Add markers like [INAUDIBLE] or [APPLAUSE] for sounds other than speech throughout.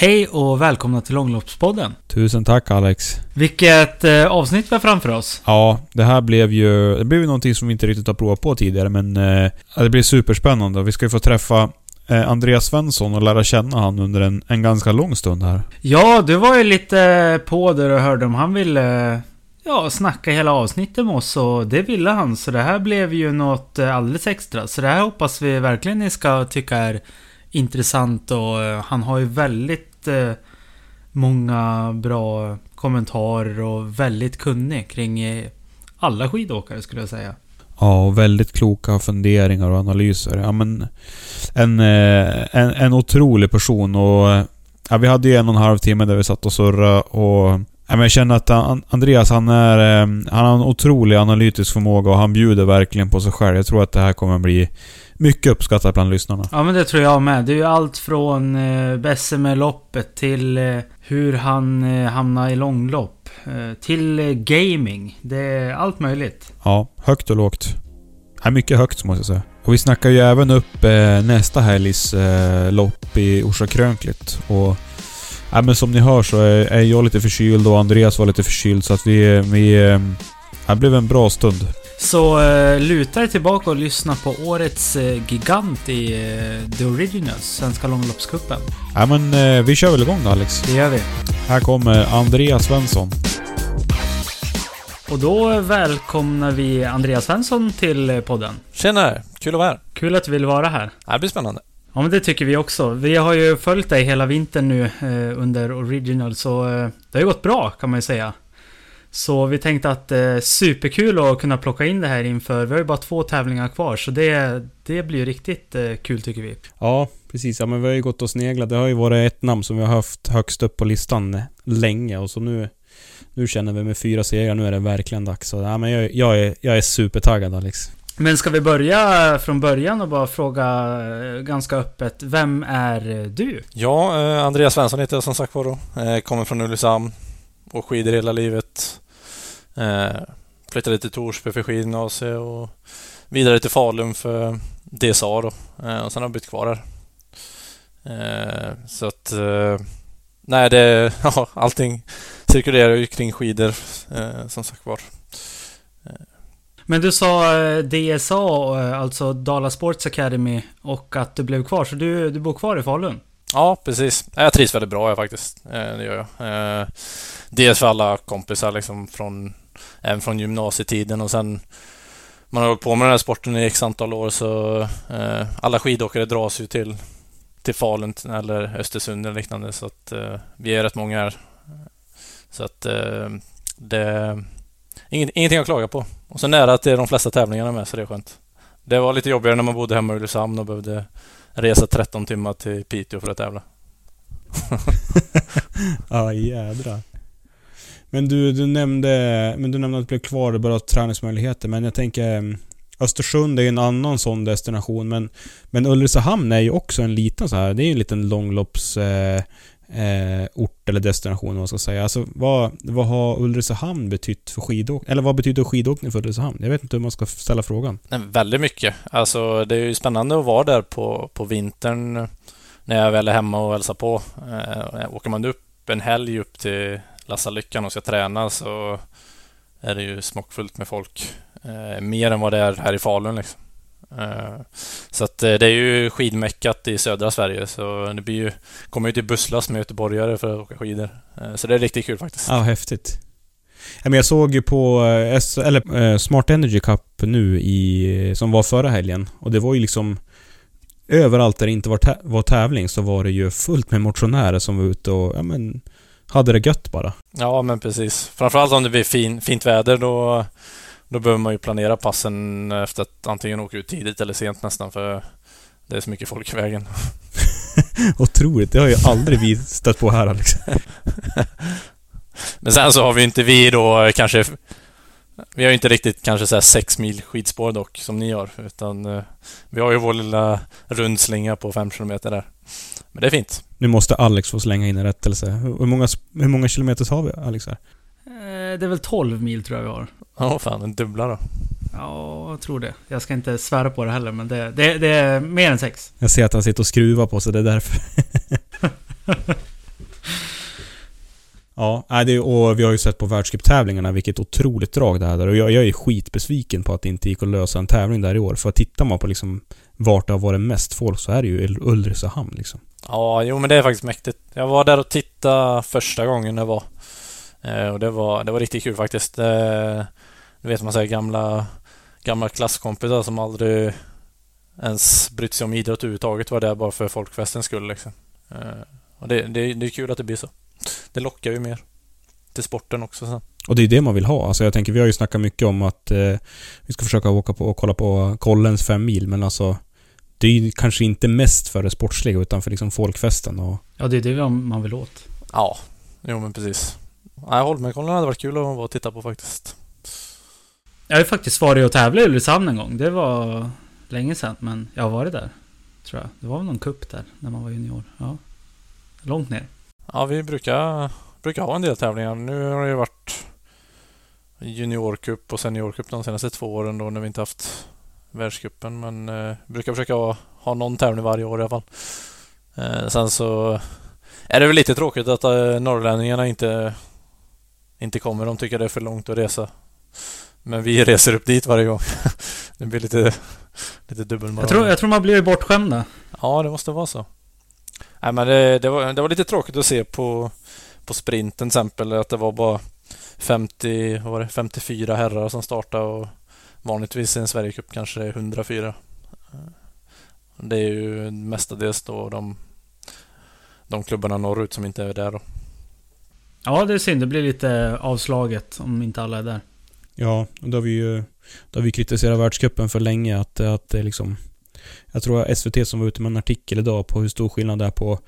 Hej och välkomna till Långloppspodden. Tusen tack Alex. Vilket eh, avsnitt vi har framför oss. Ja, det här blev ju... Det blev ju någonting som vi inte riktigt har provat på tidigare, men... Eh, det blir superspännande. Vi ska ju få träffa eh, Andreas Svensson och lära känna han under en, en ganska lång stund här. Ja, du var ju lite på där och hörde om han ville... Ja, snacka hela avsnittet med oss och det ville han. Så det här blev ju något eh, alldeles extra. Så det här hoppas vi verkligen ni ska tycka är intressant och eh, han har ju väldigt eh, många bra kommentarer och väldigt kunnig kring eh, alla skidåkare skulle jag säga. Ja, och väldigt kloka funderingar och analyser. Ja, men en, en, en otrolig person och... Ja, vi hade ju en och en halv timme där vi satt och surrade och... Ja, men jag känner att han, Andreas, han är... Han har en otrolig analytisk förmåga och han bjuder verkligen på sig själv. Jag tror att det här kommer bli mycket uppskattat bland lyssnarna. Ja men det tror jag med. Det är ju allt från eh, SM-loppet till eh, hur han eh, hamnar i långlopp. Eh, till eh, gaming. Det är allt möjligt. Ja, högt och lågt. Ja, mycket högt måste jag säga. Och vi snackar ju även upp eh, nästa helgs eh, lopp i Orsa Krönkligt. Och... Ja, men som ni hör så är, är jag lite förkyld och Andreas var lite förkyld så att vi... vi eh, det blev en bra stund. Så eh, luta er tillbaka och lyssna på årets eh, gigant i eh, The Originals, Svenska långloppscupen. Ja men eh, vi kör väl igång då Alex. Det gör vi. Här kommer Andreas Svensson. Och då välkomnar vi Andreas Svensson till eh, podden. Tjena! Kul att vara här. Kul att du vill vara här. Det blir spännande. Ja men det tycker vi också. Vi har ju följt dig hela vintern nu eh, under Original så eh, det har ju gått bra kan man ju säga. Så vi tänkte att eh, superkul att kunna plocka in det här inför, vi har ju bara två tävlingar kvar så det, det blir ju riktigt eh, kul tycker vi. Ja, precis. Ja men vi har ju gått och sneglat. Det har ju varit ett namn som vi har haft högst upp på listan länge och så nu... Nu känner vi med fyra segrar, nu är det verkligen dags. Så, ja, men jag, jag, är, jag är supertaggad Alex. Men ska vi börja från början och bara fråga eh, ganska öppet, vem är du? Ja, eh, Andreas Svensson heter jag som sagt var då. Eh, kommer från Ulricehamn. Och skidor hela livet. Eh, flyttade till Torsby för skidgymnasiet och vidare till Falun för DSA då. Eh, och sen har jag bytt kvar här. Eh, så att... Eh, nej, det... [LAUGHS] Ja, allting cirkulerar ju kring skidor eh, som sagt var. Men du sa eh, DSA, eh, alltså Dala Sports Academy, och att du blev kvar, så du, du bor kvar i Falun? Ja, precis. Jag trivs väldigt bra jag faktiskt. Eh, Det gör jag. Eh, Dels för alla kompisar liksom från, även från gymnasietiden och sen man har hållit på med den här sporten i x antal år så eh, alla skidåkare dras ju till, till Falun eller Östersund eller liknande så att eh, vi är rätt många här. Så att eh, det inget, ingenting att klaga på. Och så nära att det är de flesta tävlingarna med så det är skönt. Det var lite jobbigare när man bodde hemma i Ulricehamn och behövde resa 13 timmar till Piteå för att tävla. [LAUGHS] Ja, jädrar. Men du, du nämnde... Men du nämnde att du blev kvar och bara träningsmöjligheter. Men jag tänker... Mm, Östersund är ju en annan sån destination men... Men Ulricehamn är ju också en liten så här. Det är ju en liten långlopps... Eh, eh, ort eller destination om man ska säga. Alltså vad, vad har Ulricehamn betytt för skidåkning? Eller vad betyder skidåkning för Ulricehamn? Jag vet inte hur man ska ställa frågan. Nej, väldigt mycket. Alltså det är ju spännande att vara där på, på vintern när jag väl är hemma och hälsar på. Eh, åker man upp en helg upp till Lassalyckan och ska träna så är det ju smockfullt med folk. Eh, mer än vad det är här i Falun liksom. Eh, så att eh, det är ju skidmäckat i södra Sverige så det blir ju, kommer ju till busslast med göteborgare för att åka skidor. Eh, så det är riktigt kul faktiskt. Ja, häftigt. Men jag såg ju på eh, S, eller, eh, Smart Energy Cup nu i, som var förra helgen. Och det var ju liksom... Överallt där det inte var, tä- var tävling så var det ju fullt med motionärer som var ute och, ja men... Hade det gött bara. Ja, men precis. Framförallt om det blir fin, fint väder då, då behöver man ju planera passen efter att antingen åka ut tidigt eller sent nästan för det är så mycket folk i vägen. [LAUGHS] Otroligt, det har jag aldrig vi stött på här Alex. [LAUGHS] Men sen så har vi inte vi då kanske... Vi har ju inte riktigt kanske så här sex mil skidspår dock, som ni har. Utan eh, vi har ju vår lilla rundslinga på fem kilometer där. Men det är fint. Nu måste Alex få slänga in en rättelse. Hur många, hur många kilometer har vi Alex här? Eh, Det är väl 12 mil tror jag vi har. Ja, fan, en dubbla då. Ja, jag tror det. Jag ska inte svära på det heller, men det, det, det är mer än sex. Jag ser att han sitter och skruvar på sig, det är därför. [LAUGHS] ja, det, och vi har ju sett på världscuptävlingarna vilket otroligt drag det här där. Och jag, jag är skitbesviken på att det inte gick att lösa en tävling där i år. För tittar man på liksom vart det har varit mest folk så är det ju Ul- Ulricehamn liksom. Ja, jo men det är faktiskt mäktigt. Jag var där och tittade första gången det var. Eh, och det var, det var riktigt kul faktiskt. Eh, du vet man säger gamla, gamla klasskompisar som aldrig ens brytt sig om idrott överhuvudtaget var där bara för folkfestens skull liksom. Eh, och det, det, det är kul att det blir så. Det lockar ju mer. Till sporten också sen. Och det är det man vill ha. Alltså jag tänker, vi har ju snackat mycket om att eh, vi ska försöka åka på och kolla på Kollens fem mil, men alltså det är ju kanske inte mest för det sportsliga utan för liksom folkfesten och... Ja, det är det man vill åt. Ja, jo men precis. Nej, Holmenkollen hade varit kul att vara och titta på faktiskt. Jag har ju faktiskt varit och tävlat i Ulricehamn en gång. Det var länge sedan, men jag har varit där. Tror jag. Det var väl någon kupp där, när man var junior. Ja. Långt ner. Ja, vi brukar, brukar ha en del tävlingar. Nu har det ju varit juniorcup och seniorcup de senaste två åren då när vi inte haft världscupen. Men eh, brukar försöka ha, ha någon tävling varje år i alla fall. Eh, sen så är det väl lite tråkigt att eh, norrlänningarna inte, inte kommer. De tycker det är för långt att resa. Men vi [LAUGHS] reser upp dit varje gång. [LAUGHS] det blir lite, lite dubbelmoral. Jag tror, jag tror man blir bortskämda. Ja, det måste vara så. Nej, men det, det, var, det var lite tråkigt att se på, på sprinten till exempel att det var bara 50, vad var det, 54 herrar som startade och vanligtvis i en Sverigecup kanske det är 104. Det är ju mestadels då de, de klubbarna norrut som inte är där då. Ja, det är synd. Det blir lite avslaget om inte alla är där. Ja, och då har vi ju då har vi kritiserat världscupen för länge att, att det liksom... Jag tror SVT som var ute med en artikel idag på hur stor skillnad det är på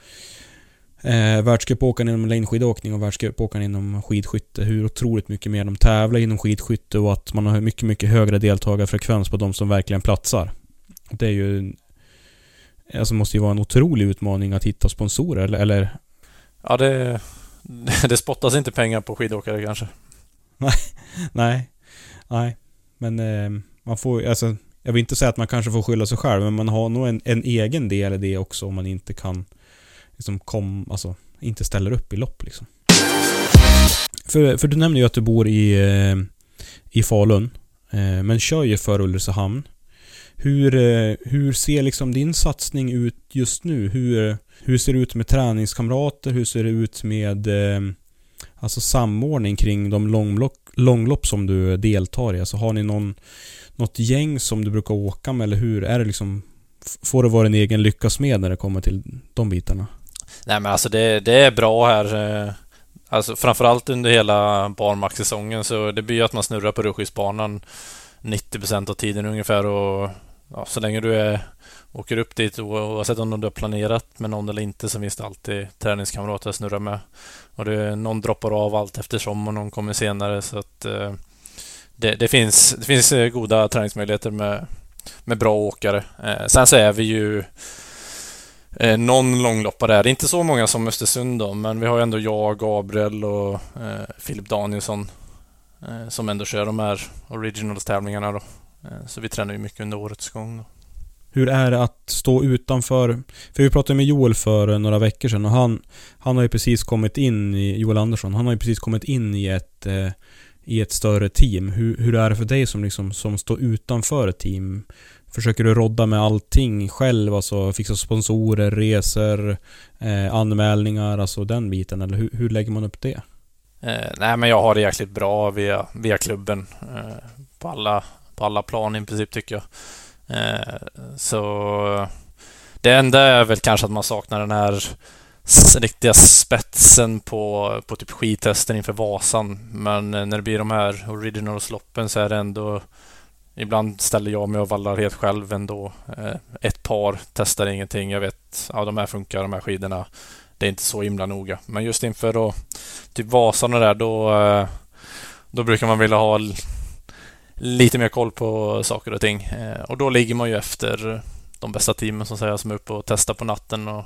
eh, världscupåkaren inom längdskidåkning och världscupåkaren inom skidskytte. Hur otroligt mycket mer de tävlar inom skidskytte och att man har mycket, mycket högre deltagarfrekvens på de som verkligen platsar. Det är ju... Alltså måste ju vara en otrolig utmaning att hitta sponsorer, eller, Ja, det, [LAUGHS] det spottas inte pengar på skidåkare kanske. Nej. [LAUGHS] Nej. Men eh, man får alltså Jag vill inte säga att man kanske får skylla sig själv, men man har nog en, en egen del i det också om man inte kan liksom kom, alltså inte ställer upp i lopp liksom. För, för du nämnde ju att du bor i, eh, i Falun, eh, men kör ju för Ulricehamn. Hur, eh, hur ser liksom din satsning ut just nu? Hur, hur ser det ut med träningskamrater? Hur ser det ut med alltså samordning kring de långlopp, långlopp som du deltar i? Alltså har ni någon, något gäng som du brukar åka med eller hur? Är det liksom Får det vara en egen lyckas med när det kommer till de bitarna? Nej men alltså det, det är bra här. Eh, alltså framförallt under hela barmarkssäsongen så det blir ju att man snurrar på rullskidsbanan 90% av tiden ungefär och ja, så länge du är, åker upp dit oavsett om du har planerat med någon eller inte så finns det alltid träningskamrater att snurra med. Och det, någon droppar av allt eftersom och någon kommer senare så att eh, det, det, finns, det finns eh, goda träningsmöjligheter med, med bra åkare. Sen så är vi ju eh, någon långloppare är. Det är inte så många som Östersund då, men vi har ju ändå jag, Gabriel och eh, Filip Danielsson eh, som ändå kör de här originals-tävlingarna då. Eh, så vi tränar ju mycket under årets gång då. Hur är det att stå utanför? För vi pratade med Joel för några veckor sedan och han, han har ju precis kommit in i, Joel Andersson, han har ju precis kommit in i ett, eh, i ett större team. Hur, hur är det för dig som liksom, som står utanför ett team? Försöker du rodda med allting själv? Alltså fixa sponsorer, resor, eh, anmälningar, alltså den biten? Eller hur, hur lägger man upp det? Eh, nej, men jag har det jäkligt bra via, via klubben eh, på, alla, på alla plan i princip tycker jag. Eh, så det enda är väl kanske att man saknar den här riktiga spetsen på, på typ skitesten inför Vasan. Men eh, när det blir de här originalsloppen så är det ändå ibland ställer jag mig och vallar helt själv ändå. Eh, ett par testar ingenting. Jag vet, ja de här funkar, de här skidorna. Det är inte så himla noga. Men just inför då, typ Vasan och där, då, eh, då brukar man vilja ha lite mer koll på saker och ting. Eh, och då ligger man ju efter de bästa teamen som säger som är uppe och testar på natten. Och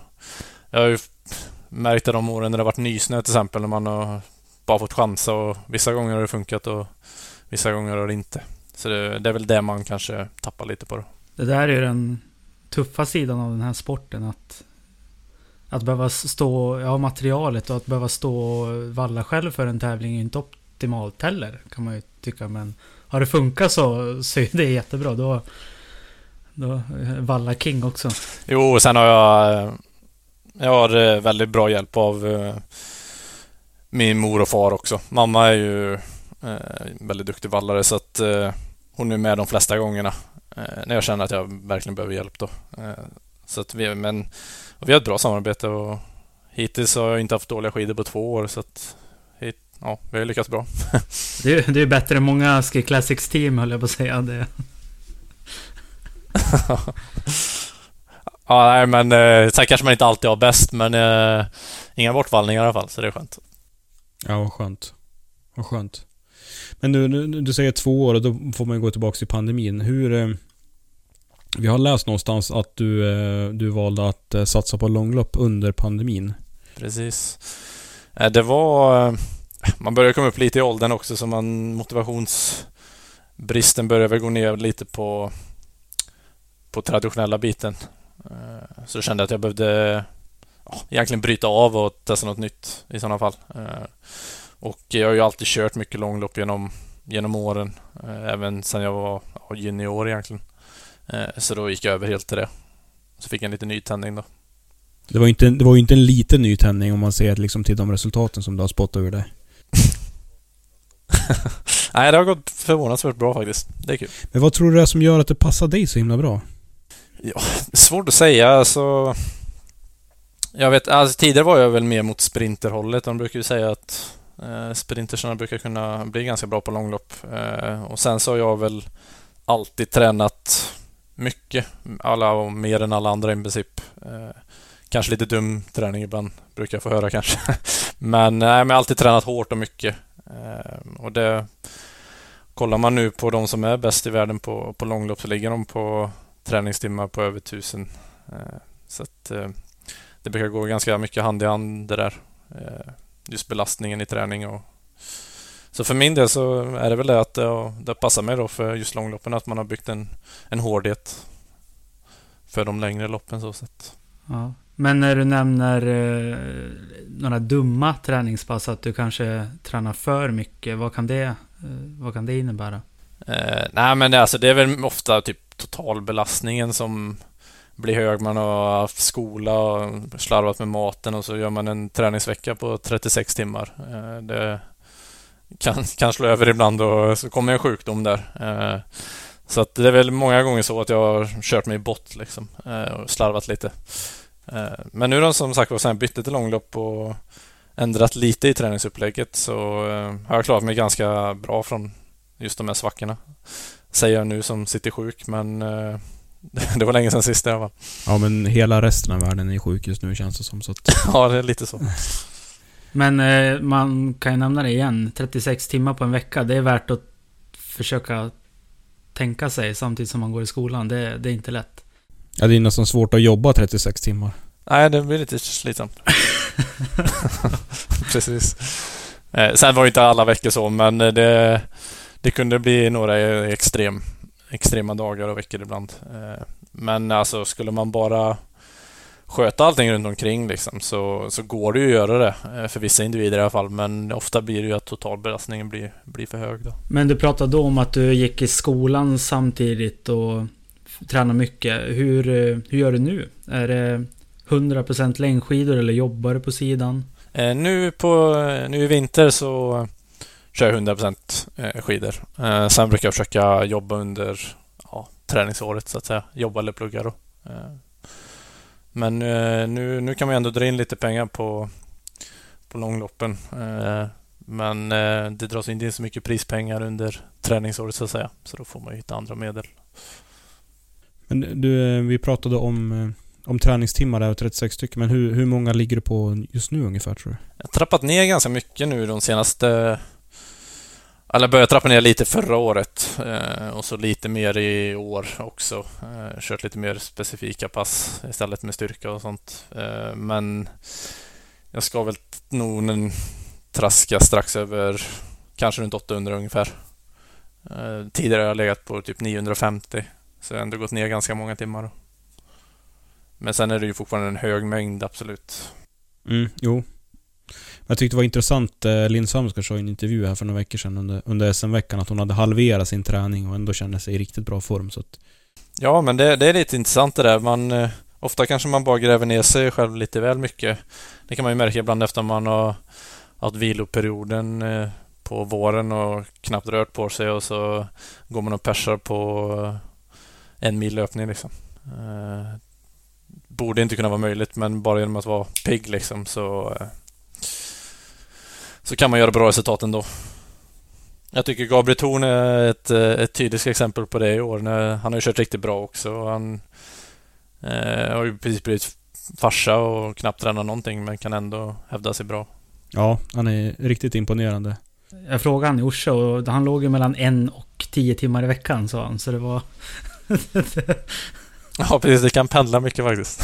jag har ju märkt det de åren när det har varit nysnö till exempel, när man har bara fått chansa och vissa gånger har det funkat och vissa gånger har det inte. Så det, det är väl det man kanske tappar lite på. Då. Det där är ju den tuffa sidan av den här sporten. Att, att behöva stå, ja materialet och att behöva stå och valla själv för en tävling är inte optimalt heller. Kan man ju tycka. Men har det funkat så, så är det jättebra. Då, då valla king också. Jo, sen har jag jag har eh, väldigt bra hjälp av eh, min mor och far också. Mamma är ju väldigt duktig vallare så att hon är med de flesta gångerna när jag känner att jag verkligen behöver hjälp. Då. Så att vi, men, vi har ett bra samarbete och hittills har jag inte haft dåliga skidor på två år så att ja, vi har lyckats bra. [LAUGHS] det, är, det är bättre än många Ski Classics team höll jag på att säga. Det. [LAUGHS] Ja, nej, men eh, sen kanske man inte alltid har bäst, men eh, inga bortvallningar i alla fall, så det är skönt. Ja, vad skönt. Vad skönt. Men nu, nu, du säger två år och då får man gå tillbaka till pandemin. Hur... Eh, vi har läst någonstans att du, eh, du valde att eh, satsa på långlopp under pandemin. Precis. Eh, det var... Eh, man börjar komma upp lite i åldern också, så man motivationsbristen börjar väl gå ner lite på på traditionella biten. Eh, så jag kände att jag behövde ja, egentligen bryta av och testa något nytt i sådana fall. Eh, och jag har ju alltid kört mycket långlopp genom, genom åren. Eh, även sedan jag var junior egentligen. Så då gick jag över helt till det. Så fick jag en liten nytändning då. Det var ju inte, det var inte en liten nytändning om man ser liksom till de resultaten som du har spottat ur det. [LAUGHS] Nej, det har gått förvånansvärt bra faktiskt. Det är kul. Men vad tror du det är som gör att det passar dig så himla bra? Ja, svårt att säga. Alltså, jag vet, alltså, tidigare var jag väl mer mot sprinterhållet. De brukar ju säga att eh, Eh, sprintersarna brukar kunna bli ganska bra på långlopp. Eh, och sen så har jag väl alltid tränat mycket. Alla och mer än alla andra i princip. Eh, kanske lite dum träning ibland, brukar jag få höra kanske. [LAUGHS] men nej, jag har alltid tränat hårt och mycket. Och det... Kollar man nu på de som är bäst i världen på, på långlopp så ligger de på träningstimmar på över tusen. Så att det brukar gå ganska mycket hand i hand det där. Just belastningen i träning och så för min del så är det väl det att det, det passar mig då för just långloppen att man har byggt en, en hårdhet för de längre loppen så sett. Ja. Men när du nämner eh, några dumma träningspass, att du kanske tränar för mycket, vad kan det, eh, vad kan det innebära? Eh, nej men det, alltså, det är väl ofta typ totalbelastningen som blir hög. Man har haft skola och slarvat med maten och så gör man en träningsvecka på 36 timmar. Eh, det kan, kan slå över ibland och så kommer en sjukdom där. Eh, så att det är väl många gånger så att jag har kört mig i bott liksom, eh, och slarvat lite. Men nu då som sagt var sen bytte till långlopp och ändrat lite i träningsupplägget så har jag klarat mig ganska bra från just de här svackorna säger jag nu som sitter sjuk, men [LAUGHS] det var länge sedan sist alla fall. Ja, men hela resten av världen är sjuk just nu känns det som. Så att... [LAUGHS] ja, det är lite så. Men eh, man kan ju nämna det igen. 36 timmar på en vecka, det är värt att försöka tänka sig samtidigt som man går i skolan. Det, det är inte lätt. Ja, det är nästan svårt att jobba 36 timmar. Nej, det blir lite slitsamt. [LAUGHS] Precis. Eh, sen var det inte alla veckor så, men det det kunde bli några extrem, extrema dagar och veckor ibland. Eh, men alltså skulle man bara sköta allting runt omkring liksom, så, så går det ju att göra det. Eh, för vissa individer i alla fall. Men ofta blir det ju att totalbelastningen blir, blir för hög. Då. Men du pratade då om att du gick i skolan samtidigt och tränar mycket. Hur, eh, hur gör du nu? Är det 100% längdskidor eller jobbar du på sidan? nu, på, nu i vinter så kör 100% eh, skidor. Eh, sen brukar jag försöka jobba under ja, träningsåret så att säga. Jobba eller plugga då. Eh, men nu, nu kan man ändå dra in lite pengar på, på långloppen. Men det dras inte in så mycket prispengar under träningsåret så att säga. Så då får man hitta andra medel. Men du, vi pratade om, om träningstimmar där, 36 stycken. Men hur, hur många ligger du på just nu ungefär tror du? Jag har trappat ner ganska mycket nu de senaste... Alla började trappa ner lite förra året eh, och så lite mer i år också. Eh, kört lite mer specifika pass istället med styrka och sånt. Eh, men jag ska väl nog traska strax över kanske runt 800 ungefär. Eh, tidigare har jag legat på typ 950 så jag har ändå gått ner ganska många timmar. Men sen är det ju fortfarande en hög mängd, absolut. Mm, jo. Jag tyckte det var intressant, eh, Linn Samskar sa i en intervju här för några veckor sedan under, under SM-veckan att hon hade halverat sin träning och ändå kände sig i riktigt bra form. Så att... Ja, men det, det är lite intressant det där. Man, eh, ofta kanske man bara gräver ner sig själv lite väl mycket. Det kan man ju märka ibland efter man har haft viloperioden eh, på våren och knappt rört på sig och så går man och persar på en mil löpning liksom. Borde inte kunna vara möjligt men bara genom att vara pigg liksom så så kan man göra bra resultat ändå. Jag tycker Gabriel Thorn är ett, eh, ett tydligt exempel på det i år. Han har ju kört riktigt bra också. Han eh, har ju precis blivit farsa och knappt tränat någonting men kan ändå hävda sig bra. Ja, han är riktigt imponerande. Jag frågade han i Orsa och han låg ju mellan en och tio timmar i veckan sa han. Så det var... [LAUGHS] ja, precis. Det kan pendla mycket faktiskt.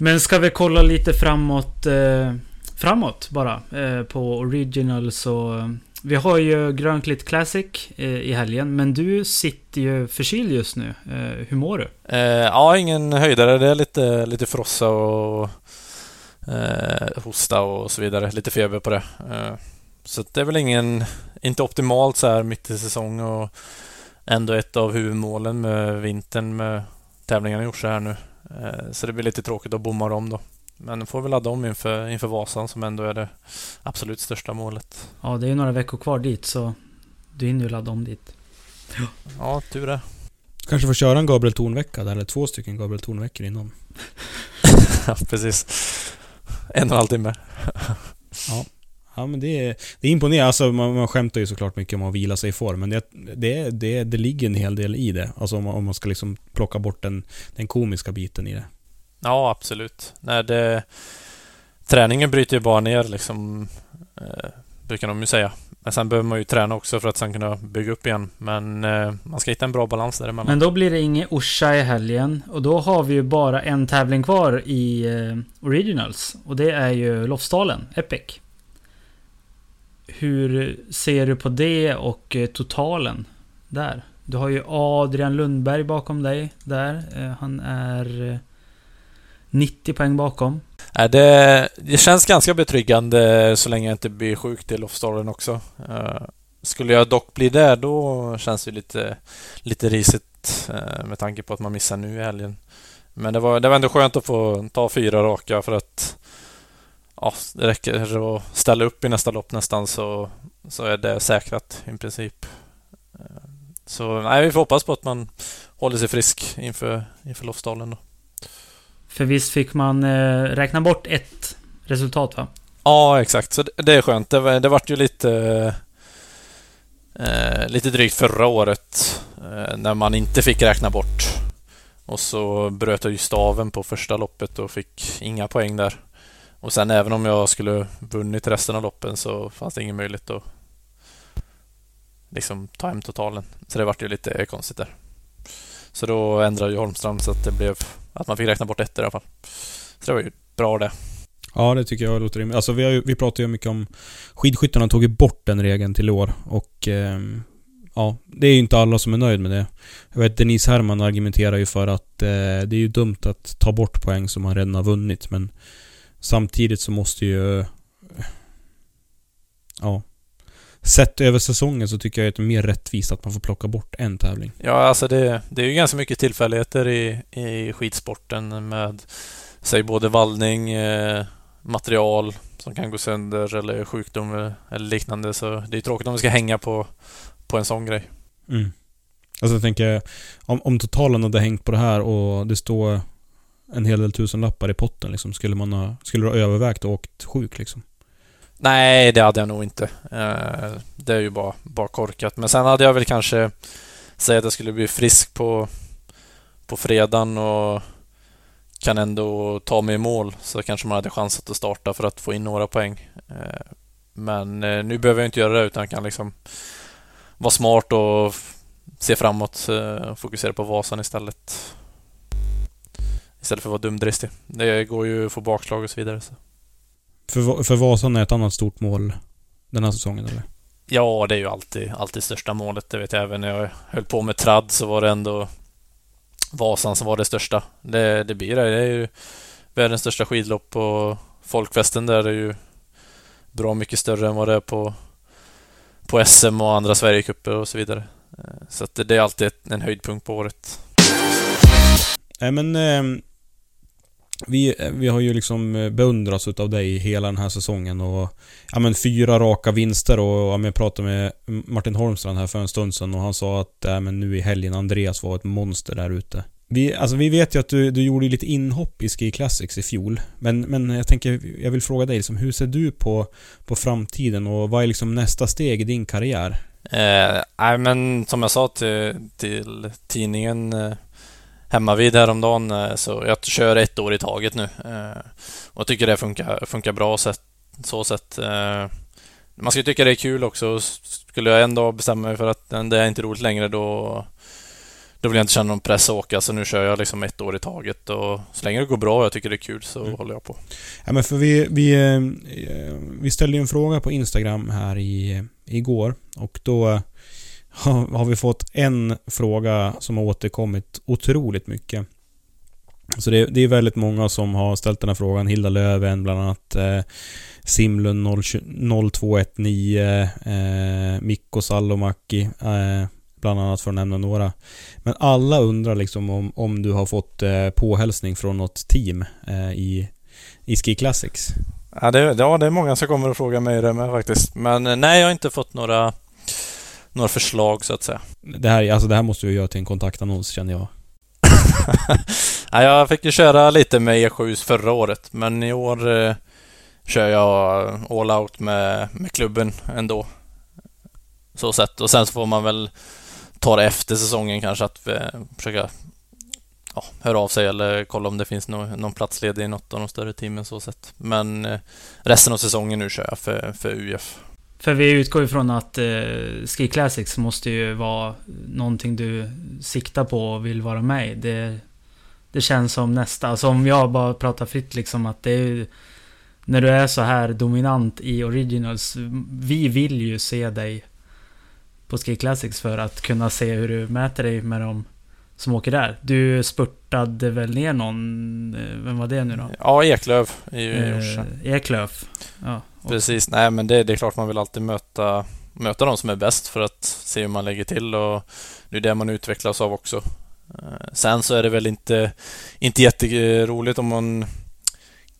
Men ska vi kolla lite framåt? Eh, framåt bara. Eh, på Original så... Eh, vi har ju Grönklitt Classic eh, i helgen, men du sitter ju förkyld just nu. Eh, hur mår du? Eh, ja, ingen höjdare. Det är lite, lite frossa och eh, hosta och så vidare. Lite feber på det. Eh, så det är väl ingen, inte optimalt så här mitt i säsong och ändå ett av huvudmålen med vintern med tävlingarna i Orsa här nu. Eh, så det blir lite tråkigt att bomma dem då. Men får vi ladda om inför, inför Vasan som ändå är det absolut största målet. Ja, det är ju några veckor kvar dit så du hinner ju ladda om dit. Ja, ja tur det. Kanske får köra en Gabriel Thorn-vecka eller två stycken Gabriel Thorn-veckor innan. [LAUGHS] ja, precis. En och en halv timme. [LAUGHS] ja. Ja men det är, det är imponerande. Alltså man, man skämtar ju såklart mycket om att vila sig i form. Men det, det, det, det ligger en hel del i det. Alltså om man, om man ska liksom plocka bort den, den komiska biten i det. Ja, absolut. Nej, det, träningen bryter ju bara ner liksom, eh, brukar de ju säga. Men sen behöver man ju träna också för att sen kunna bygga upp igen. Men eh, man ska hitta en bra balans däremellan. Men då blir det inget Orsa i helgen. Och då har vi ju bara en tävling kvar i eh, Originals. Och det är ju Lofsdalen, Epic. Hur ser du på det och eh, totalen där? Du har ju Adrian Lundberg bakom dig där. Eh, han är eh, 90 poäng bakom. Det, det känns ganska betryggande eh, så länge jag inte blir sjuk till Lofsdalen också. Eh, skulle jag dock bli det, då känns det lite, lite risigt eh, med tanke på att man missar nu i helgen. Men det var, det var ändå skönt att få ta fyra raka för att ja, det räcker att ställa upp i nästa lopp nästan så, så är det säkrat i princip. Så nej, vi får hoppas på att man håller sig frisk inför, inför Lofsdalen då. För visst fick man eh, räkna bort ett resultat va? Ja, exakt. Så det, är skönt. Det, det vart ju lite eh, eh, lite drygt förra året eh, när man inte fick räkna bort. Och så bröt jag ju staven på första loppet och fick inga poäng där. Och sen även om jag skulle vunnit resten av loppen så fanns det ingen möjlighet att liksom ta hem totalen. Så det vart ju lite konstigt där. Så då ändrade ju Holmström så att det blev att man fick räkna bort ett i alla fall. Så det var ju bra det. Ja, det tycker jag låter rimligt. Alltså vi, har ju, vi pratar ju mycket om skidskyttarna tagit bort den regeln till i år och eh, ja, det är ju inte alla som är nöjd med det. Jag vet Denise Herman argumenterar ju för att eh, det är ju dumt att ta bort poäng som man redan har vunnit men Samtidigt så måste ju... Ja. Sett över säsongen så tycker jag att det är mer rättvist att man får plocka bort en tävling. Ja, alltså det, det är ju ganska mycket tillfälligheter i, i skidsporten med, säg både vallning, eh, material som kan gå sönder eller sjukdom eller liknande. Så det är tråkigt om vi ska hänga på, på en sån grej. Mm. Alltså jag tänker, om, om totalen hade hängt på det här och det står en hel del tusenlappar i potten liksom. Skulle man ha, skulle du ha övervägt och åkt sjuk liksom? Nej, det hade jag nog inte. Eh, det är ju bara, bara korkat. Men sen hade jag väl kanske sagt att jag skulle bli frisk på, på fredagen och kan ändå ta mig i mål så kanske man hade chans att starta för att få in några poäng. Eh, men eh, nu behöver jag inte göra det utan kan liksom vara smart och se framåt och fokusera på Vasan istället. Istället för att vara dumdristig. Det går ju att få bakslag och så vidare. Så. För, för Vasan är ett annat stort mål den här säsongen eller? Ja, det är ju alltid, alltid största målet. Det vet jag även när jag höll på med tradd så var det ändå Vasan som var det största. Det, det blir det. Det är ju världens största skidlopp och folkfesten där är ju bra mycket större än vad det är på, på SM och andra Sverigecuper och så vidare. Eh, så att det, det är alltid en höjdpunkt på året. Nej men eh, vi, vi har ju liksom eh, beundrats utav dig hela den här säsongen och ja men fyra raka vinster och ja, men jag pratade med Martin Holmstrand här för en stund sedan och han sa att ja, men nu i helgen Andreas var ett monster där ute. Vi, alltså vi vet ju att du, du gjorde lite inhopp i Ski Classics i fjol. Men, men jag tänker, jag vill fråga dig liksom, hur ser du på, på framtiden och vad är liksom nästa steg i din karriär? Eh, nej men som jag sa till, till tidningen eh, hemma vid häromdagen. Eh, så jag kör ett år i taget nu. Eh, och jag tycker det funkar, funkar bra sätt, så sätt. Eh, man ska tycka det är kul också. Skulle jag en dag bestämma mig för att det är inte roligt längre då då vill jag inte känna någon press att åka, så nu kör jag liksom ett år i taget. Och så länge det går bra och jag tycker det är kul så mm. håller jag på. Ja, men för vi, vi, vi ställde ju en fråga på Instagram här i, igår och då [LAUGHS] har vi fått en fråga som har återkommit otroligt mycket. Så det, det är väldigt många som har ställt den här frågan. Hilda Löven bland annat. Eh, Simlund 0219. Eh, Mikko Salomäki. Eh, bland annat för att nämna några. Men alla undrar liksom om, om du har fått eh, påhälsning från något team eh, i, i Ski Classics. Ja det, ja, det är många som kommer och frågar mig det med faktiskt. Men eh, nej, jag har inte fått några några förslag så att säga. Det här, alltså det här måste du göra till en kontaktannons känner jag. [LAUGHS] ja, jag fick ju köra lite med E7 förra året, men i år eh, kör jag all out med, med klubben ändå. Så sett. Och sen så får man väl ta det efter säsongen kanske att eh, försöka ja, höra av sig eller kolla om det finns någon, någon plats ledig i något av de större teamen så sett. Men eh, resten av säsongen nu kör jag för, för UF. För vi utgår ifrån att eh, Ski Classics måste ju vara någonting du siktar på och vill vara med i. Det, det känns som nästa. Alltså om jag bara pratar fritt liksom att det är När du är så här dominant i Originals. Vi vill ju se dig på Ski Classics för att kunna se hur du mäter dig med dem som åker där. Du spurtade väl ner någon, eh, vem var det nu då? Ja, Eklöf i eh, Eklöf. Ja, Precis, nej men det, det, är klart man vill alltid möta, möta de som är bäst för att se hur man lägger till och det är det man utvecklas av också. Eh, sen så är det väl inte, inte jätteroligt om man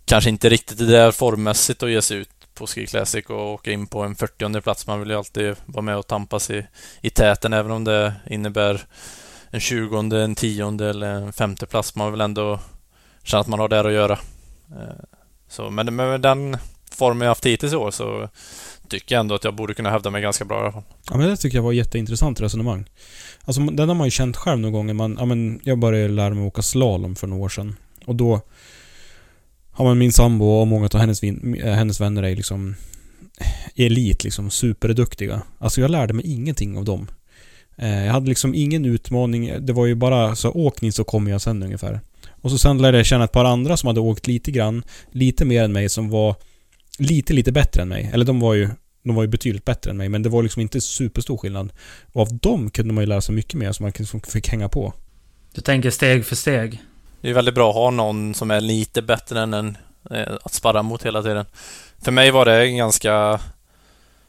kanske inte riktigt är där formmässigt att ge sig ut på Ski Classic och åka in på en 40 plats. Man vill ju alltid vara med och tampas i, i täten även om det innebär en 20 en 10 eller en femte plats. Man vill ändå känna att man har där att göra. Eh, så, men med den form jag haft hittills i år så tycker jag ändå att jag borde kunna hävda mig ganska bra i alla fall. Ja men det tycker jag var ett jätteintressant resonemang. Alltså den har man ju känt själv någon gång. Man, ja, men jag började lära mig åka slalom för några år sedan. Och då har man min sambo och många av hennes, eh, hennes vänner är liksom eh, elit, liksom superduktiga. Alltså jag lärde mig ingenting av dem. Eh, jag hade liksom ingen utmaning. Det var ju bara så åk ni så kommer jag sen ungefär. Och så sen lärde jag känna ett par andra som hade åkt lite grann, lite mer än mig som var lite, lite bättre än mig. Eller de var ju de var ju betydligt bättre än mig, men det var liksom inte superstor skillnad. Och av dem kunde man ju lära sig mycket mer som man fick hänga på. Du tänker steg för steg? Det är väldigt bra att ha någon som är lite bättre än en eh, att sparra mot hela tiden. För mig var det en ganska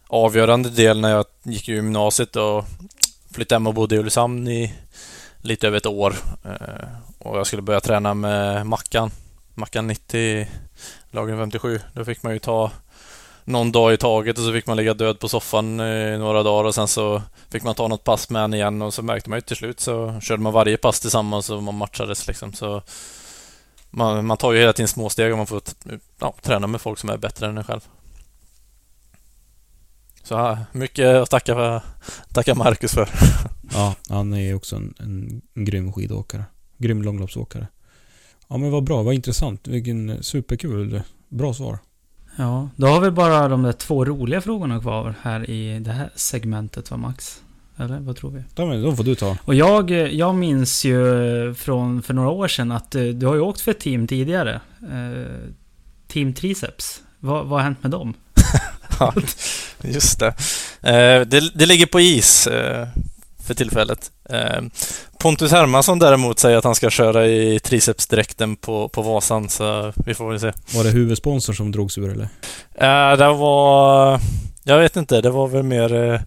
avgörande del när jag gick i gymnasiet och flyttade hem och bodde i Ulricehamn i lite över ett år. Eh, och jag skulle börja träna med Mackan. Mackan 90 lagen 57. Då fick man ju ta någon dag i taget och så fick man ligga död på soffan i några dagar och sen så fick man ta något pass med en igen och så märkte man ju till slut så körde man varje pass tillsammans och man matchades liksom så man, man tar ju hela tiden små steg och man får ja, träna med folk som är bättre än en själv. Så mycket att tacka, för, tacka Marcus för. Ja, han är också en, en grym skidåkare. Grym långloppsåkare. Ja men vad bra, vad intressant. Vilken superkul. Bra svar. Ja, då har vi bara de där två roliga frågorna kvar här i det här segmentet va Max? Eller vad tror vi? De, de får du ta. Och jag, jag minns ju från för några år sedan att du har ju åkt för ett team tidigare. Eh, team Triceps. Vad, vad har hänt med dem? [LAUGHS] ja, just det. Eh, det. det. ligger på is eh, för tillfället. Eh, Pontus Hermansson däremot säger att han ska köra i tricepsdräkten på, på Vasan, så vi får väl se. Var det huvudsponsor som drogs ur eller? Eh, det var... Jag vet inte, det var väl mer... Eh,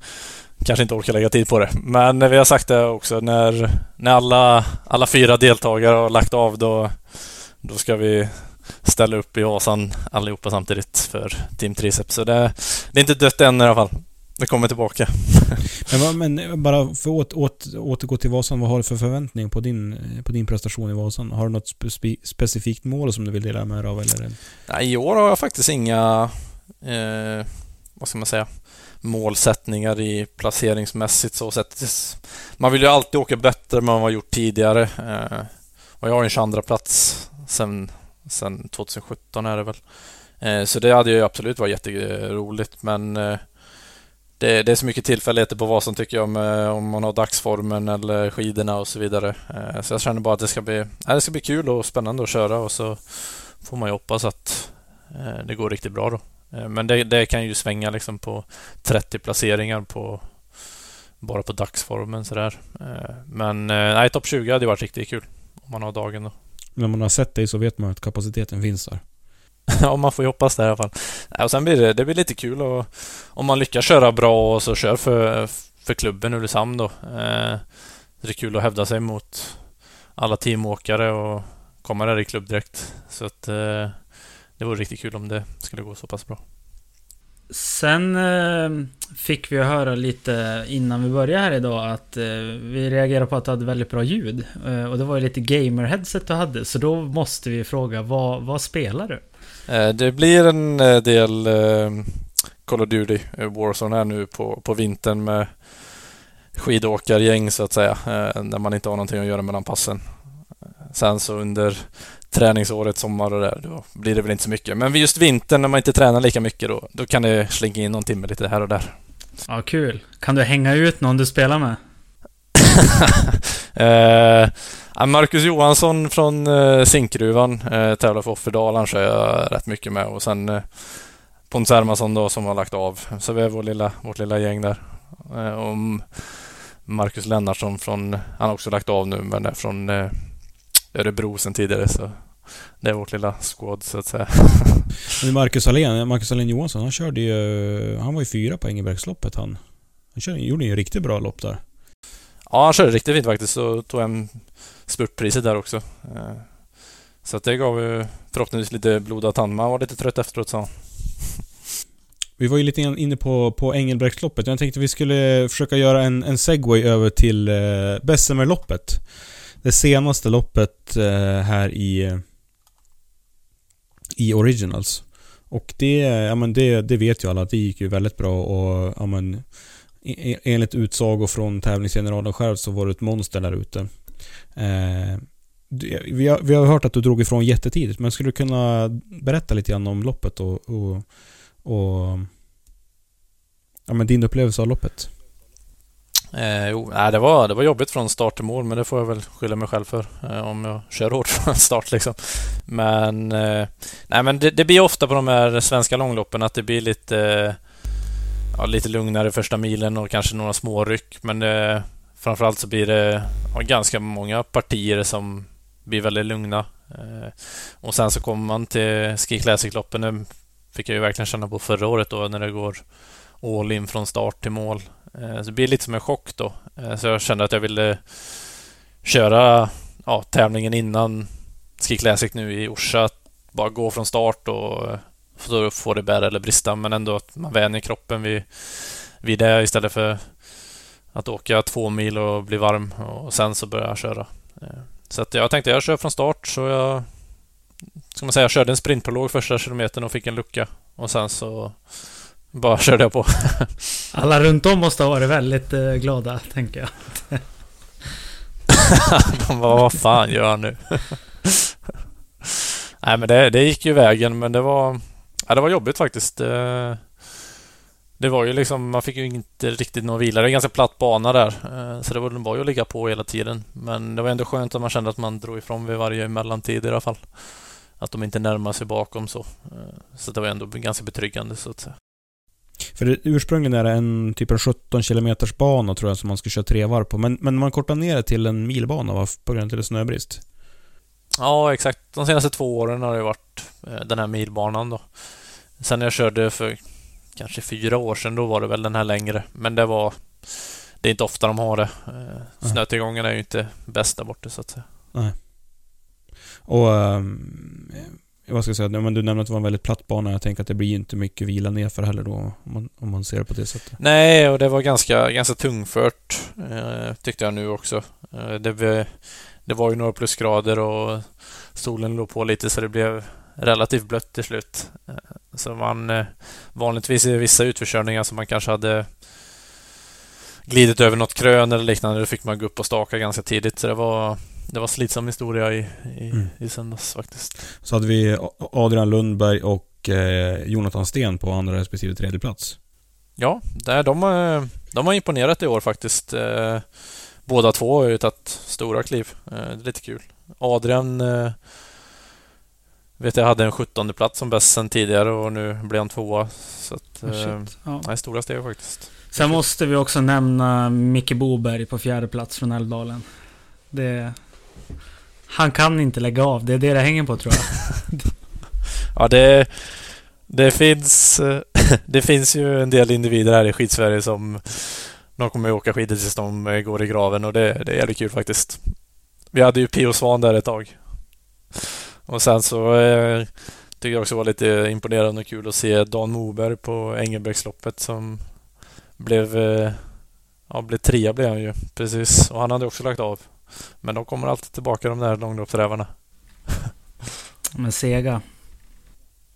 kanske inte orkar lägga tid på det. Men vi har sagt det också, när, när alla, alla fyra deltagare har lagt av då, då ska vi ställa upp i Vasan allihopa samtidigt för Team Triceps. Så det, det är inte dött än i alla fall. Det kommer tillbaka. men, men, bara för att åt, återgå till Vasan, vad har du för förväntning på din, på din prestation i Vasan? Har du något spe, specifikt mål som du vill dela med dig av? Eller? Nej, I år har jag faktiskt inga, eh, vad ska man säga, målsättningar i placeringsmässigt så sätt. Man vill ju alltid åka bättre än man har gjort tidigare. Eh, och jag har en 22 plats sen, sen 2017 är det väl. Eh, så det hade ju absolut varit jätteroligt men eh, det, det, är så mycket tillfälligheter på vad som tycker jag om eh, man har dagsformen eller skidorna och så vidare. Eh, så jag känner bara att det ska bli, det ska bli kul och spännande att köra och så får man ju hoppas att eh, det går riktigt bra då. Men det, det, kan ju svänga liksom på 30 placeringar på bara på dagsformen sådär. Men nej, topp 20 hade varit riktigt kul om man har dagen då. När man har sett dig så vet man att kapaciteten finns där. [LAUGHS] ja, man får ju hoppas det i alla fall. Äh, och sen blir det, det blir lite kul och om man lyckas köra bra och så kör för, för klubben Ulricehamn då. Eh, det är kul att hävda sig mot alla teamåkare och komma där i klubb direkt. Så att eh, det vore riktigt kul om det skulle gå så pass bra. Sen eh, fick vi höra lite innan vi började här idag att eh, vi reagerade på att du hade väldigt bra ljud. Eh, och det var ju lite gamer-headset du hade. Så då måste vi fråga, vad, vad spelar du? Eh, det blir en eh, del eh, Call of Duty Warzone här nu på, på vintern med skidåkargäng så att säga. När man inte har någonting att göra mellan passen. Sen så under träningsåret, sommar och där, då blir det väl inte så mycket. Men just vintern när man inte tränar lika mycket då, då kan det slinka in någon timme lite här och där. Ja, kul. Kan du hänga ut någon du spelar med? [LAUGHS] eh, Marcus Johansson från eh, Zinkgruvan eh, tävlar för Offerdal. Han kör jag rätt mycket med. Och sen eh, Pontus Hermansson då som har lagt av. Så vi är vår lilla, vårt lilla gäng där. Eh, och Marcus Lennartsson från, han har också lagt av nu men är från eh, Örebro sen tidigare. Så det är vårt lilla squad så att säga. [LAUGHS] Men Marcus Allén, Marcus Allén Johansson, han körde ju... Han var ju fyra på Engelbrektsloppet han. Han körde, gjorde ju riktigt bra lopp där. Ja, han körde riktigt fint faktiskt och tog hem spurtpriset där också. Eh, så att det gav ju förhoppningsvis lite blodad tand. Man var lite trött efteråt sa han. Vi var ju lite inne på, på Engelbrektsloppet. Jag tänkte vi skulle försöka göra en, en segway över till eh, Bessemerloppet. Det senaste loppet eh, här i, i Originals. Och det, ja men det, det vet ju alla att det gick ju väldigt bra och ja men E, e, enligt utsago från tävlingsgeneralen själv så var du ett monster där ute. Eh, vi, har, vi har hört att du drog ifrån jättetidigt, men skulle du kunna berätta lite grann om loppet och, och, och ja, men din upplevelse av loppet? Eh, jo, nej, det, var, det var jobbigt från start till mål, men det får jag väl skylla mig själv för eh, om jag kör hårt [LAUGHS] från start. Liksom. Men, eh, nej, men det, det, blir ofta på de här svenska långloppen att det blir lite ja, lite lugnare första milen och kanske några små ryck. Men eh, framförallt så blir det ja, ganska många partier som blir väldigt lugna. Eh, och sen så kommer man till Ski Classic-loppen. Det fick jag ju verkligen känna på förra året då när det går all in från start till mål. Eh, så det blir lite som en chock då. Eh, så jag kände att jag ville köra ja, tävlingen innan Ski Classic nu i Orsa. Bara gå från start och så får det bära eller brista, men ändå att man vänjer kroppen vid, vid det istället för att åka två mil och bli varm och sen så börja köra. Eh, så att jag tänkte jag kör från start så jag ska man säga, jag körde en sprintprolog första kilometern och fick en lucka och sen så Bara [LAUGHS] körde jag på. [LAUGHS] Alla runt om måste ha varit väldigt eh, glada, tänker jag. [LAUGHS] De bara, vad fan gör han nu? Nej men det, det gick ju vägen men det var... Ja, det var jobbigt faktiskt. Det, det var ju liksom, man fick ju inte riktigt någon vila. Det är en ganska platt bana där. Eh, så det var, var ju att ligga på hela tiden. Men det var ändå skönt att man kände att man drog ifrån vid varje mellantid i alla fall. Att de inte närmade sig bakom så. Eh, så det var ändå ganska betryggande så att säga. För det, ursprungligen är det en typ en 17 km bana tror jag som man ska köra tre varv på. Men, men man kortar ner det till en milbana va? På grund av snöbrist. Ja, exakt. De senaste två åren har det varit eh, den här milbanan då. Sen när jag körde för kanske fyra år sedan, då var det väl den här längre. Men det var... Det är inte ofta de har det. Eh, snötillgången är ju inte bäst där borta så att säga. Nej. Och... Um, vad ska jag säga? Men du nämnde att det var en väldigt platt bana. Jag tänker att det blir inte mycket vila nerför heller då. Om man, om man ser det på det sättet. Nej, och det var ganska, ganska tungfört. Eh, tyckte jag nu också. Eh, det, det var ju några plusgrader och solen låg på lite så det blev relativt blött till slut. Eh, så man eh, vanligtvis i vissa utförskörningar som man kanske hade glidit över något krön eller liknande, då fick man gå upp och staka ganska tidigt. Så det var, det var slitsam historia i, i, mm. i söndags faktiskt. Så hade vi Adrian Lundberg och eh, Jonathan Sten på andra respektive tredje plats. Ja, där, de, eh, de har imponerat i år faktiskt. Båda två har ju tagit stora kliv. Det är lite kul. Adrian vet jag hade en 17 plats som bäst sen tidigare och nu blir han tvåa. Så att, oh, eh, ja. Nej, stora steg faktiskt. Sen måste vi också nämna Micke Boberg på fjärde plats från Älvdalen. Det... Han kan inte lägga av. Det är det det hänger på tror jag. [LAUGHS] ja, det... Det finns... [LAUGHS] Det finns ju en del individer här i skidsverige som... De kommer att åka skidor tills de går i graven och det, det är jävligt kul faktiskt. Vi hade ju Pio Svan där ett tag. Och sen så eh, tycker jag också var lite imponerande och kul att se Dan Moberg på Engelbrektsloppet som blev eh, Ja, blev trea blev han ju. Precis. Och han hade också lagt av. Men de kommer alltid tillbaka de där långloppsrävarna. [LAUGHS] Men sega.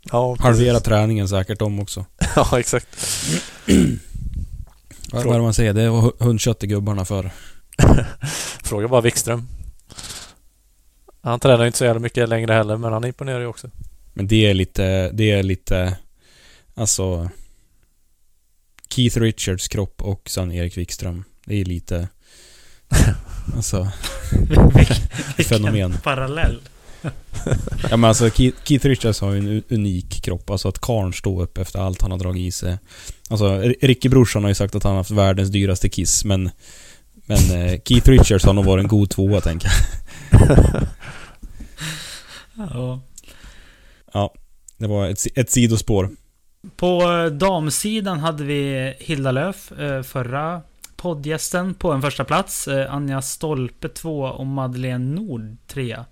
Ja, Halvera träningen säkert de också. [LAUGHS] ja, exakt. [CLEARS THROAT] Vad är det man säger? Det är hundkött i gubbarna för. [LAUGHS] Fråga bara Wikström. Han tränar inte så jävla mycket längre heller, men han imponerar ju också. Men det är lite, det är lite, alltså... Keith Richards kropp och sen Erik Wikström. Det är lite... [LAUGHS] alltså... fenomen. parallell. [LAUGHS] ja men alltså Keith, Richards har ju en unik kropp. Alltså att karn står upp efter allt han har dragit i sig. Alltså Ricky brorsan har ju sagt att han har haft världens dyraste kiss men... Men eh, Keith Richards har nog varit en god tvåa tänker jag. Ja. Ja, det var ett, ett sidospår. På eh, damsidan hade vi Hilda Löf, eh, förra poddgästen, på en första plats. Eh, Anja Stolpe två och Madeleine Nord trea.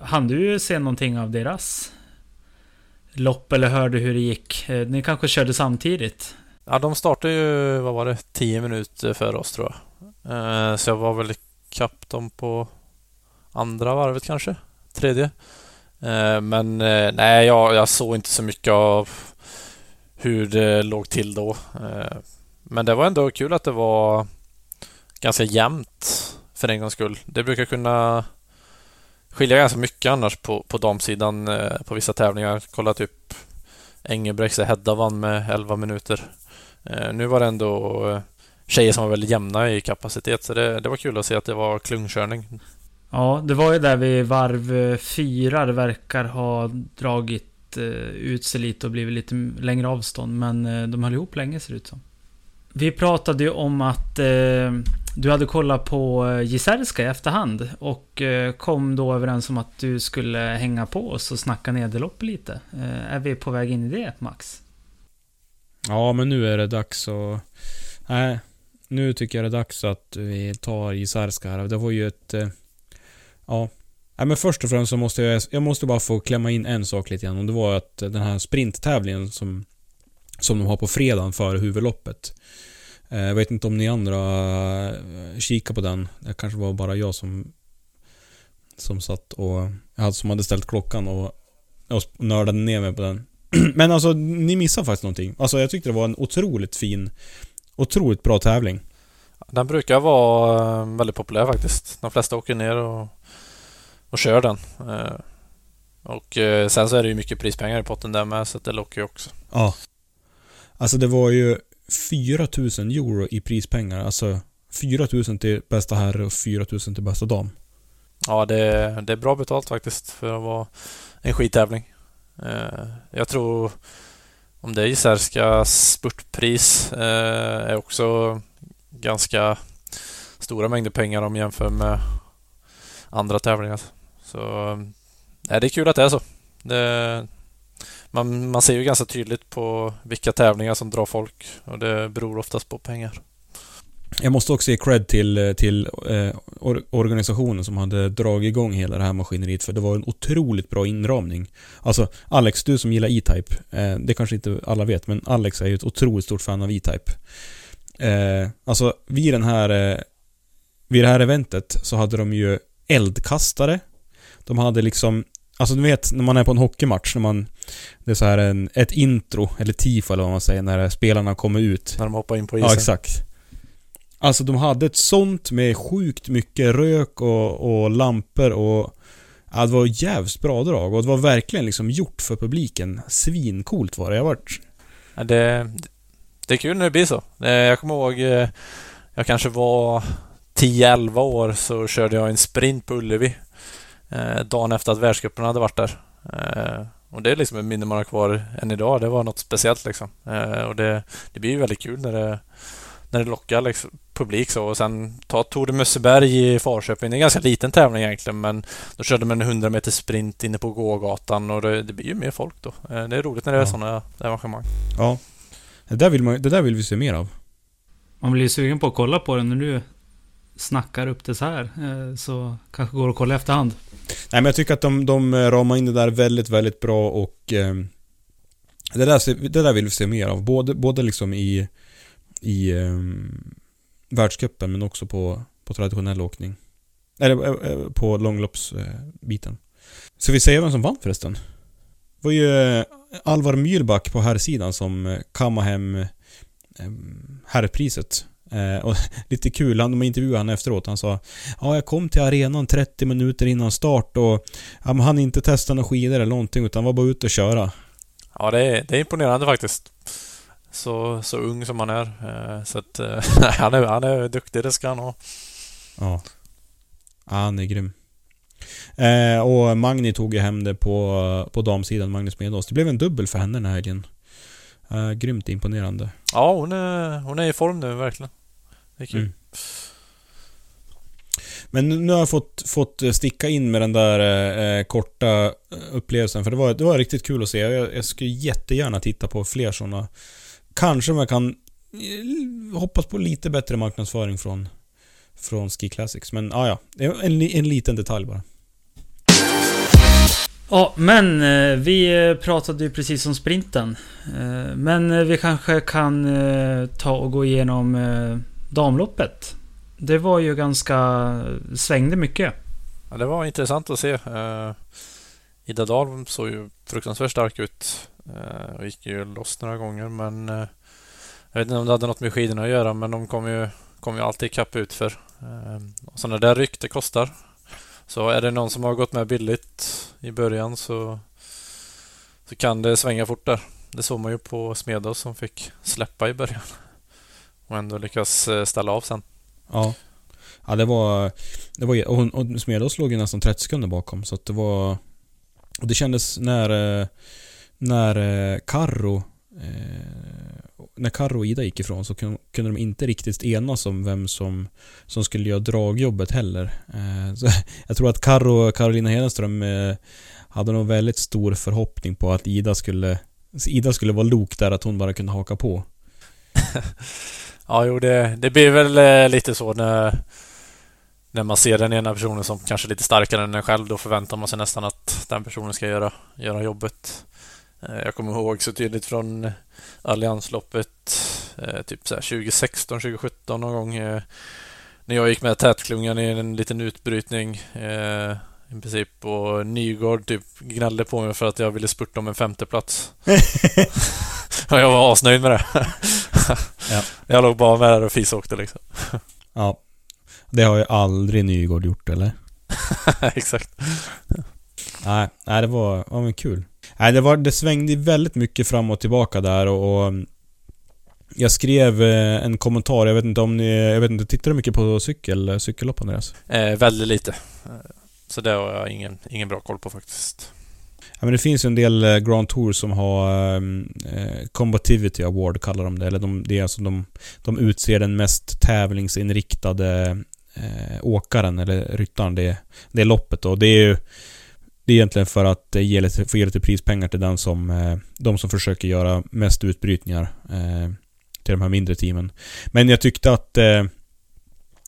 Han du se någonting av deras lopp eller hörde hur det gick? Ni kanske körde samtidigt? Ja, de startade ju, vad var det, 10 minuter före oss tror jag. Så jag var väl kapp dem på andra varvet kanske tredje. Eh, men eh, nej, jag, jag såg inte så mycket av hur det låg till då. Eh, men det var ändå kul att det var ganska jämnt för en gångs skull. Det brukar kunna skilja ganska mycket annars på, på damsidan på vissa tävlingar. Kolla typ Engelbrekts Hedda vann med 11 minuter. Nu var det ändå tjejer som var väldigt jämna i kapacitet så det, det var kul att se att det var klungkörning. Ja, det var ju där vid varv eh, fyra det verkar ha dragit eh, ut sig lite och blivit lite längre avstånd. Men eh, de höll ihop länge ser det ut som. Vi pratade ju om att eh, du hade kollat på Jizerska i efterhand och eh, kom då överens om att du skulle hänga på oss och snacka nederlopp lite. Eh, är vi på väg in i det, Max? Ja, men nu är det dags att... Nej, nu tycker jag det är dags att vi tar Jizarska här. Det var ju ett eh, Ja. Nej, men först och främst så måste jag, jag måste bara få klämma in en sak lite grann. Och det var att den här sprinttävlingen som, som de har på fredagen före huvudloppet. Eh, jag vet inte om ni andra eh, kikade på den. Det kanske var bara jag som som satt och... Jag hade, som hade ställt klockan och, och nördade ner mig på den. [CLEARS THROAT] Men alltså, ni missar faktiskt någonting. Alltså jag tyckte det var en otroligt fin, otroligt bra tävling. Den brukar vara eh, väldigt populär faktiskt. De flesta åker ner och, och kör den. Eh, och eh, sen så är det ju mycket prispengar i potten där med så det lockar ju också. Ja. Alltså det var ju 4000 euro i prispengar. Alltså 4000 till bästa herre och 4000 till bästa dam. Ja, det, det är bra betalt faktiskt för att vara en skittävling. Jag tror om det är isärska spurtpris eh, är också ganska stora mängder pengar om jämför med andra tävlingar. Så nej, det är kul att det är så. Det, man, man ser ju ganska tydligt på vilka tävlingar som drar folk och det beror oftast på pengar. Jag måste också ge cred till, till eh, organisationen som hade dragit igång hela det här maskineriet för det var en otroligt bra inramning. Alltså Alex, du som gillar E-Type, eh, det kanske inte alla vet, men Alex är ju ett otroligt stort fan av E-Type. Eh, alltså vid den här eh, vid det här eventet så hade de ju eldkastare. De hade liksom Alltså du vet när man är på en hockeymatch när man Det är så här en, ett intro, eller tifo eller vad man säger, när spelarna kommer ut. När de hoppar in på isen. Ja, exakt. Alltså de hade ett sånt med sjukt mycket rök och, och lampor och... Ja, det var jävligt bra drag och det var verkligen liksom gjort för publiken. Svincoolt var det. Jag vart... Ja, det, det är kul när det blir så. Eh, jag kommer ihåg, eh, jag kanske var 10-11 år så körde jag en sprint på Ullevi. Eh, dagen efter att världscupen hade varit där. Och det är liksom ett minne man har kvar än idag. Det var något speciellt liksom. Och det, det blir ju väldigt kul när det, när det lockar liksom, publik så. Och sen ta Tour de Mösseberg i Farköping. Det är en ganska liten tävling egentligen men då körde man en 100 meter sprint inne på gågatan och det, det blir ju mer folk då. Det är roligt när det är ja. sådana arrangemang. Ja. Det där, vill man, det där vill vi se mer av. Man blir ju sugen på att kolla på det när du snackar upp det så här. Eh, så kanske går att kolla efterhand. Nej men jag tycker att de, de ramar in det där väldigt, väldigt bra och eh, det, där, det där vill vi se mer av. Både, både liksom i, i eh, världscupen men också på, på traditionell åkning. Eller eh, eh, på långloppsbiten. Ska vi säga vem som vann förresten? Det var ju eh, Alvar Myrback på herrsidan som kammade hem ehm, herrpriset. och [LAUGHS] lite kul, han, de intervjuade han efteråt. Han sa Ja, jag kom till arenan 30 minuter innan start och ja, han inte testa några skidor eller någonting utan var bara ute och köra. Ja, det är, det är imponerande faktiskt. Så, så ung som han är. Så att, [LAUGHS] han är han är duktig, det ska han ha. Ja. ja han är grym. Eh, och Magni tog ju hem det på, på damsidan, Magnus Medås. Det blev en dubbel för henne den här helgen. Eh, grymt imponerande. Ja, hon är, hon är i form nu verkligen. Det är kul. Mm. Men nu har jag fått, fått sticka in med den där eh, korta upplevelsen, för det var, det var riktigt kul att se. Jag, jag skulle jättegärna titta på fler sådana. Kanske man kan eh, hoppas på lite bättre marknadsföring från, från Ski Classics. Men ah, ja, en, en liten detalj bara. Ja, men eh, vi eh, pratade ju precis om sprinten. Men vi kanske kan ta och gå igenom damloppet. Det var ju ganska... svängde mycket. Ja, det var intressant att se. Ida Dahl såg ju fruktansvärt stark ut. Eh, jag gick ju loss några gånger men... Eh, jag vet inte om det hade något med skidorna att göra men de kom ju, kom ju alltid ikapp utför. Eh, och sådana där ryck, det kostar. Så är det någon som har gått med billigt i början så, så kan det svänga fort där. Det såg man ju på Smedås som fick släppa i början. Och ändå lyckas ställa av sen. Ja. Ja, det var... Det var och, och Smedås låg ju nästan 30 sekunder bakom, så att det var... Och det kändes när... När eh, Karro eh, när Karro och Ida gick ifrån så kunde de inte riktigt enas om vem som, som skulle göra dragjobbet heller. Eh, så [LAUGHS] jag tror att Karro och Karolina Hedenström hade nog väldigt stor förhoppning på att Ida skulle Ida skulle vara lok där, att hon bara kunde haka på. [LAUGHS] ja, jo det, det blir väl lite så när, när man ser den ena personen som kanske är lite starkare än en själv. Då förväntar man sig nästan att den personen ska göra, göra jobbet. Jag kommer ihåg så tydligt från Alliansloppet eh, typ 2016, 2017 någon gång. Eh, när jag gick med tätklungan i en liten utbrytning. Eh, i princip. Och Nygård typ gnällde på mig för att jag ville spurta om en femteplats. [LAUGHS] och jag var asnöjd med det. Ja. Jag låg bara med där och fisåkte liksom. Ja. Det har ju aldrig Nygård gjort, eller? [LAUGHS] Exakt. Nej, nej det var, ja, men kul. Nej, det, var, det svängde väldigt mycket fram och tillbaka där och, och jag skrev eh, en kommentar, jag vet inte om ni, jag vet inte, tittar du mycket på cykel, cykellopp Andreas? Eh, väldigt lite. Eh, Så det har jag ingen, ingen bra koll på faktiskt. Ja, men det finns ju en del eh, Grand Tour som har eh, Combativity Award kallar de det. Eller de, det är alltså de, de utser den mest tävlingsinriktade eh, åkaren eller ryttaren det, det loppet. Och det är ju det är egentligen för att eh, ge lite, få ge lite prispengar till den som, eh, de som försöker göra mest utbrytningar eh, till de här mindre teamen. Men jag tyckte att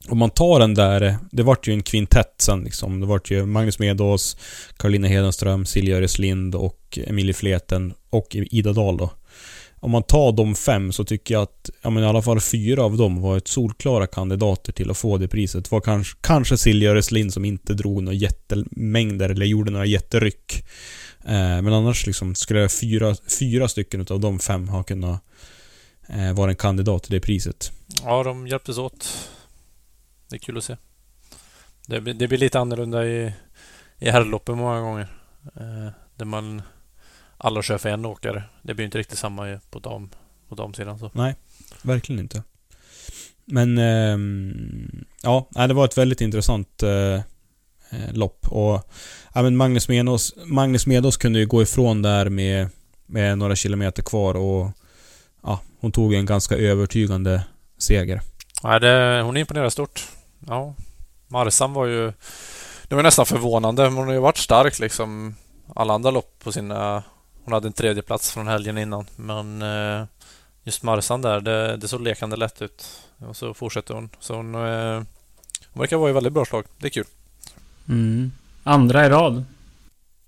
om man tar den där, det vart ju en kvintett sen liksom. Det vart ju Magnus Medås, Karolina Hedenström, Silja Öreslind och Emilie Fleten och Ida Dahl då. Om man tar de fem så tycker jag att, ja men i alla fall fyra av dem var ett solklara kandidater till att få det priset. Det var kanske, kanske Silja Öreslind som inte drog några jättemängder eller gjorde några jätteryck. Eh, men annars liksom skulle fyra, fyra stycken utav de fem ha kunnat eh, vara en kandidat till det priset. Ja, de hjälptes åt. Det är kul att se. Det, blir- det blir lite annorlunda i, i herrloppen många gånger. Eh, där man alla kör för en åkare. Det blir inte riktigt samma på, dam, på damsidan. Så. Nej, verkligen inte. Men ehm, ja, det var ett väldigt intressant eh, eh, lopp. Och ja, men Magnus, Medås, Magnus Medås kunde ju gå ifrån där med, med några kilometer kvar och ja, hon tog en ganska övertygande seger. Nej, det, hon imponerar stort. Ja. Marsan var ju... Det var nästan förvånande. Hon har ju varit stark liksom. Alla andra lopp på sina... Hon hade en tredje plats från helgen innan. Men eh, just Marsan där, det, det såg lekande lätt ut. Och så fortsätter hon. Så hon, eh, hon verkar vara i väldigt bra slag. Det är kul. Mm. Andra i rad.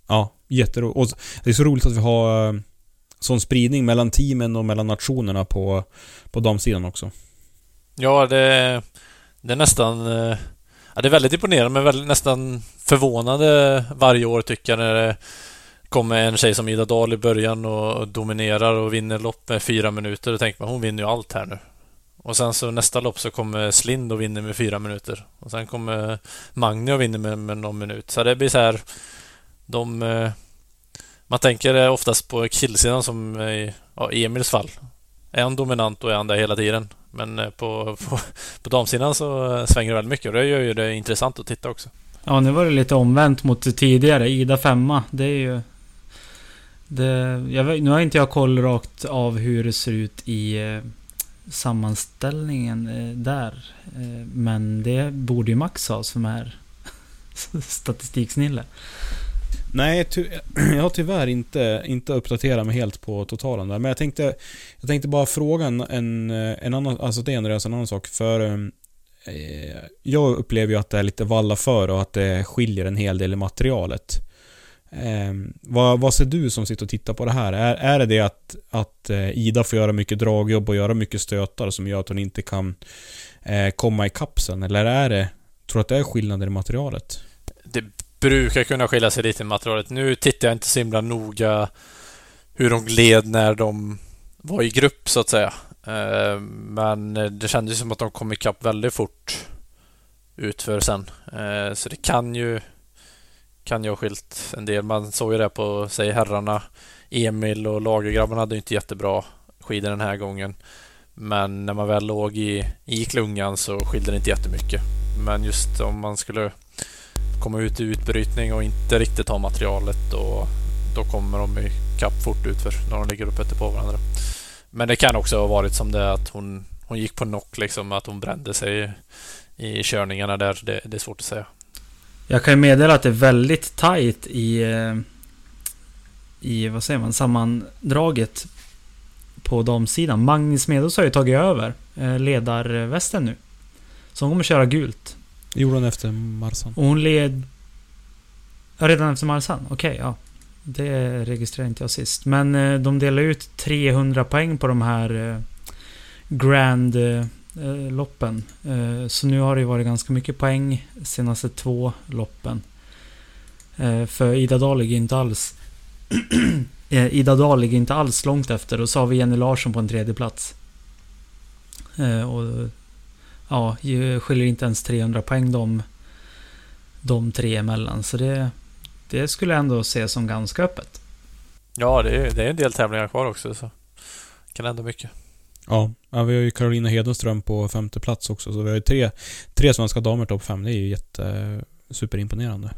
Ja, jätteroligt. Och det är så roligt att vi har eh, sån spridning mellan teamen och mellan nationerna på, på damsidan också. Ja, det, det är nästan... Ja, det är väldigt imponerande men väldigt, nästan förvånande varje år tycker jag när det kommer en tjej som Ida Dahl i början och dominerar och vinner lopp med fyra minuter. Då tänker man hon vinner ju allt här nu. Och sen så nästa lopp så kommer Slind och vinner med fyra minuter. Och sen kommer Magni och vinner med, med någon minut. Så det blir så här... De... Eh, man tänker oftast på killsidan som i ja, Emils fall. Är han dominant då är han där hela tiden. Men eh, på, på, på damsidan så eh, svänger det väldigt mycket och det gör ju det intressant att titta också. Ja, nu var det lite omvänt mot det tidigare. Ida femma, det är ju... Det, jag nu har inte jag koll rakt av hur det ser ut i eh, sammanställningen eh, där. Eh, men det borde ju Max ha som är [LAUGHS] statistiksnille. Nej, ty [CLEARS THROAT] jag har tyvärr inte, inte uppdaterat mig helt på totalen där. Men jag tänkte, jag tänkte bara fråga en, en, en annan, alltså det är en annan sak. För eh, jag upplever ju att det är lite valla för och att det skiljer en hel del i materialet. Eh, vad, vad ser du som sitter och tittar på det här? Är, är det det att, att eh, Ida får göra mycket dragjobb och göra mycket stötar som gör att hon inte kan eh, komma i kapseln? Eller är det, tror du att det är skillnader i materialet? Det brukar kunna skilja sig lite i materialet. Nu tittar jag inte så himla noga hur de gled när de var i grupp så att säga. Eh, Men det kändes som att de kom ikapp väldigt fort utför sen. Eh, Så det kan ju kan ju ha skilt en del. Man såg ju det på, säg herrarna. Emil och Lagergrabbarna hade ju inte jättebra skidor den här gången. Men när man väl låg i, i klungan så skilde det inte jättemycket. Men just om man skulle komma ut i utbrytning och inte riktigt ha materialet då, då kommer de i kapp fort utför när de ligger uppe på varandra. Men det kan också ha varit som det att hon, hon gick på knock liksom, att hon brände sig i körningarna där. Det, det är svårt att säga. Jag kan ju meddela att det är väldigt tight i... eh, I, vad säger man, sammandraget på damsidan. Magnus Medos har ju tagit över eh, ledarvästen nu. Så hon kommer köra gult. Det gjorde hon efter Marsan. Och hon led... Ja, redan efter Marsan? Okej, ja. Det registrerade inte jag sist. Men eh, de delar ut 300 poäng på de här Grand eh, loppen. Eh, så nu har det varit ganska mycket poäng senaste två loppen. Eh, för Ida Dahl ligger inte alls... [CLEARS THROAT] Eh, Ida Dahl ligger inte alls långt efter och så har vi Jenny Larsson på en tredje plats. Eh, och ja, ju- skiljer inte ens 300 poäng de, de tre emellan. Så det, det skulle jag ändå se som ganska öppet. Ja, det är, det är en del tävlingar kvar också så kan hända mycket. Ja, ja, vi har ju Carolina Hedenström på femte plats också. Så vi har ju tre, tre svenska damer topp fem. Det är ju jätte... Superimponerande.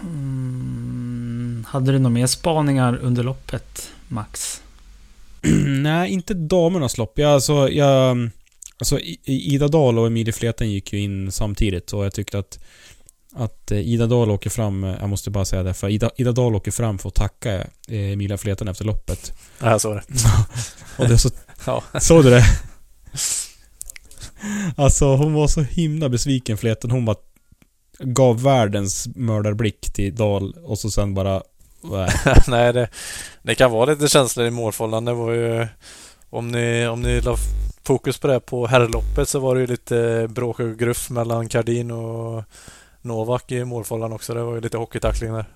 Mm, hade du några mer spaningar under loppet, Max? [CLEARS THROAT] Nej, inte damernas lopp. Jag, alltså, jag, alltså, Ida Dahl och Emilie Fleten gick ju in samtidigt och jag tyckte att att eh, Ida Dahl åker fram, eh, jag måste bara säga det, för Ida, Ida Dahl åker fram för att tacka eh, Emilia Fleten efter loppet. Ja, så är det. [LAUGHS] Och det så... Ja. Såg du det? Alltså hon var så himla besviken Fleten. Hon bara gav världens mördarblick till Dahl och så sen bara... Nej. [LAUGHS] Nej, det, det kan vara lite känslor i målfållan. Det var ju... Om ni, om ni la fokus på det på herrloppet så var det ju lite bråk och gruff mellan Cardin och Novak i målfållan också. Det var ju lite hockeytackling där.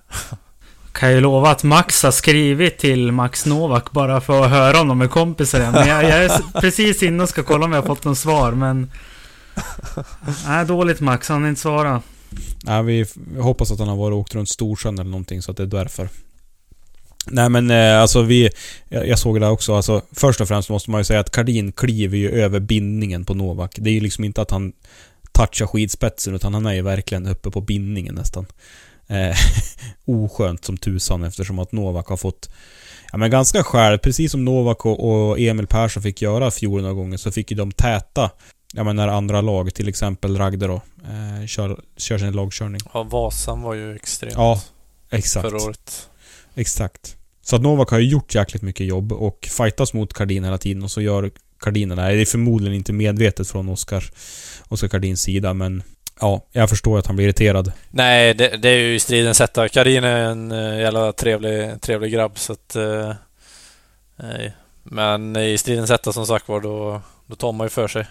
Kan ju lova att Max har skrivit till Max Novak bara för att höra om de är kompisar igen. Men jag, jag är [LAUGHS] precis inne och ska kolla om jag har fått något svar, men... Nej, dåligt Max. Han har inte svarat. Nej, vi hoppas att han har varit och åkt runt Storsjön eller någonting så att det är därför. Nej men eh, alltså vi... Jag, jag såg det också. Alltså, först och främst måste man ju säga att Cardin kliver ju över bindningen på Novak. Det är ju liksom inte att han touchar skidspetsen utan han är ju verkligen uppe på bindningen nästan. Eh, [LAUGHS] oskönt som tusan eftersom att Novak har fått Ja men ganska själv, precis som Novak och, och Emil Persson fick göra fjol några gånger så fick ju de täta Ja men när andra lag, till exempel Ragde då, eh, kör, kör sin lagkörning. Ja, Vasan var ju extremt Ja, Exakt. förra året. Exakt. Så att Novak har ju gjort jäkligt mycket jobb och fightas mot Kardin hela tiden och så gör Kardin det här. Det är förmodligen inte medvetet från Oskar, Oskar sida men ja, jag förstår att han blir irriterad. Nej, det, det är ju i stridens hetta. Karin är en eh, jävla trevlig, trevlig grabb så att... eh, nej. Men i stridens hetta som sagt var då, då tar man ju för sig.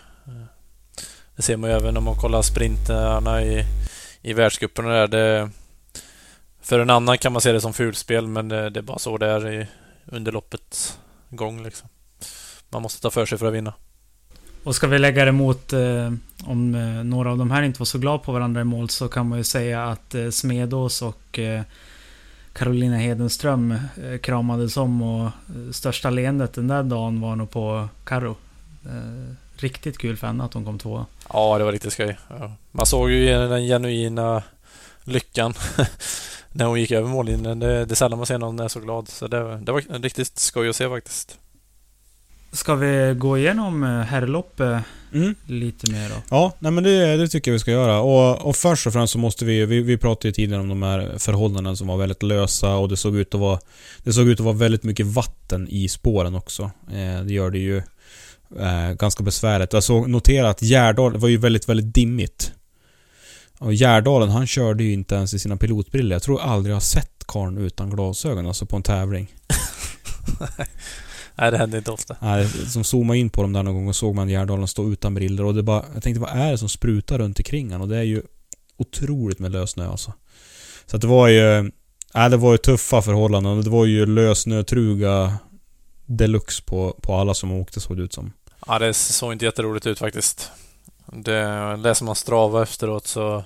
Det ser man ju även om man kollar sprinterna i, i världscupen och där. Det, för en annan kan man se det som fulspel men det, det är bara så det är i, under loppets gång liksom. Man måste ta för sig för att vinna. Och ska vi lägga det mot, eh, om eh, några av de här inte var så glada på varandra i mål, så kan man ju säga att eh, Smedås och eh, Carolina Hedenström eh, kramades om och eh, största leendet den där dagen var nog på Karo. Eh, riktigt kul för henne att hon kom tvåa. Ja, det var riktigt skoj. Ja. Man såg ju den genuina lyckan [LAUGHS] när hon gick över mållinjen. Det, det är sällan man ser någon är så glad. Så det, det var riktigt skoj att se faktiskt. Ska vi gå igenom eh, herrloppet Mm. lite mer då? Ja, nej men det, det tycker jag vi ska göra. Och, och först och främst så måste vi, vi... Vi pratade ju tidigare om de här förhållandena som var väldigt lösa och det såg ut att vara... Det såg ut att vara väldigt mycket vatten i spåren också. Eh, det gör det ju eh, ganska besvärligt. Jag såg, notera att Gärdal var ju väldigt, väldigt dimmigt. Och Gärdalen, han körde ju inte ens i sina pilotbrillor. Jag tror aldrig jag har sett karln utan glasögon, alltså på en tävling. [LAUGHS] Nej, det händer inte ofta. Nej, som zoomade in på dem där någon gång och såg man Gärdalen stå utan briller och det bara... Jag tänkte vad är det som sprutar runt omkring han? Och det är ju otroligt med lössnö alltså. Så att det var ju... Nej, det var ju tuffa förhållanden. Det var ju lössnötruga deluxe på, på alla som åkte såg det ut som. Ja, det såg inte jätteroligt ut faktiskt. Det, läser man Strava efteråt så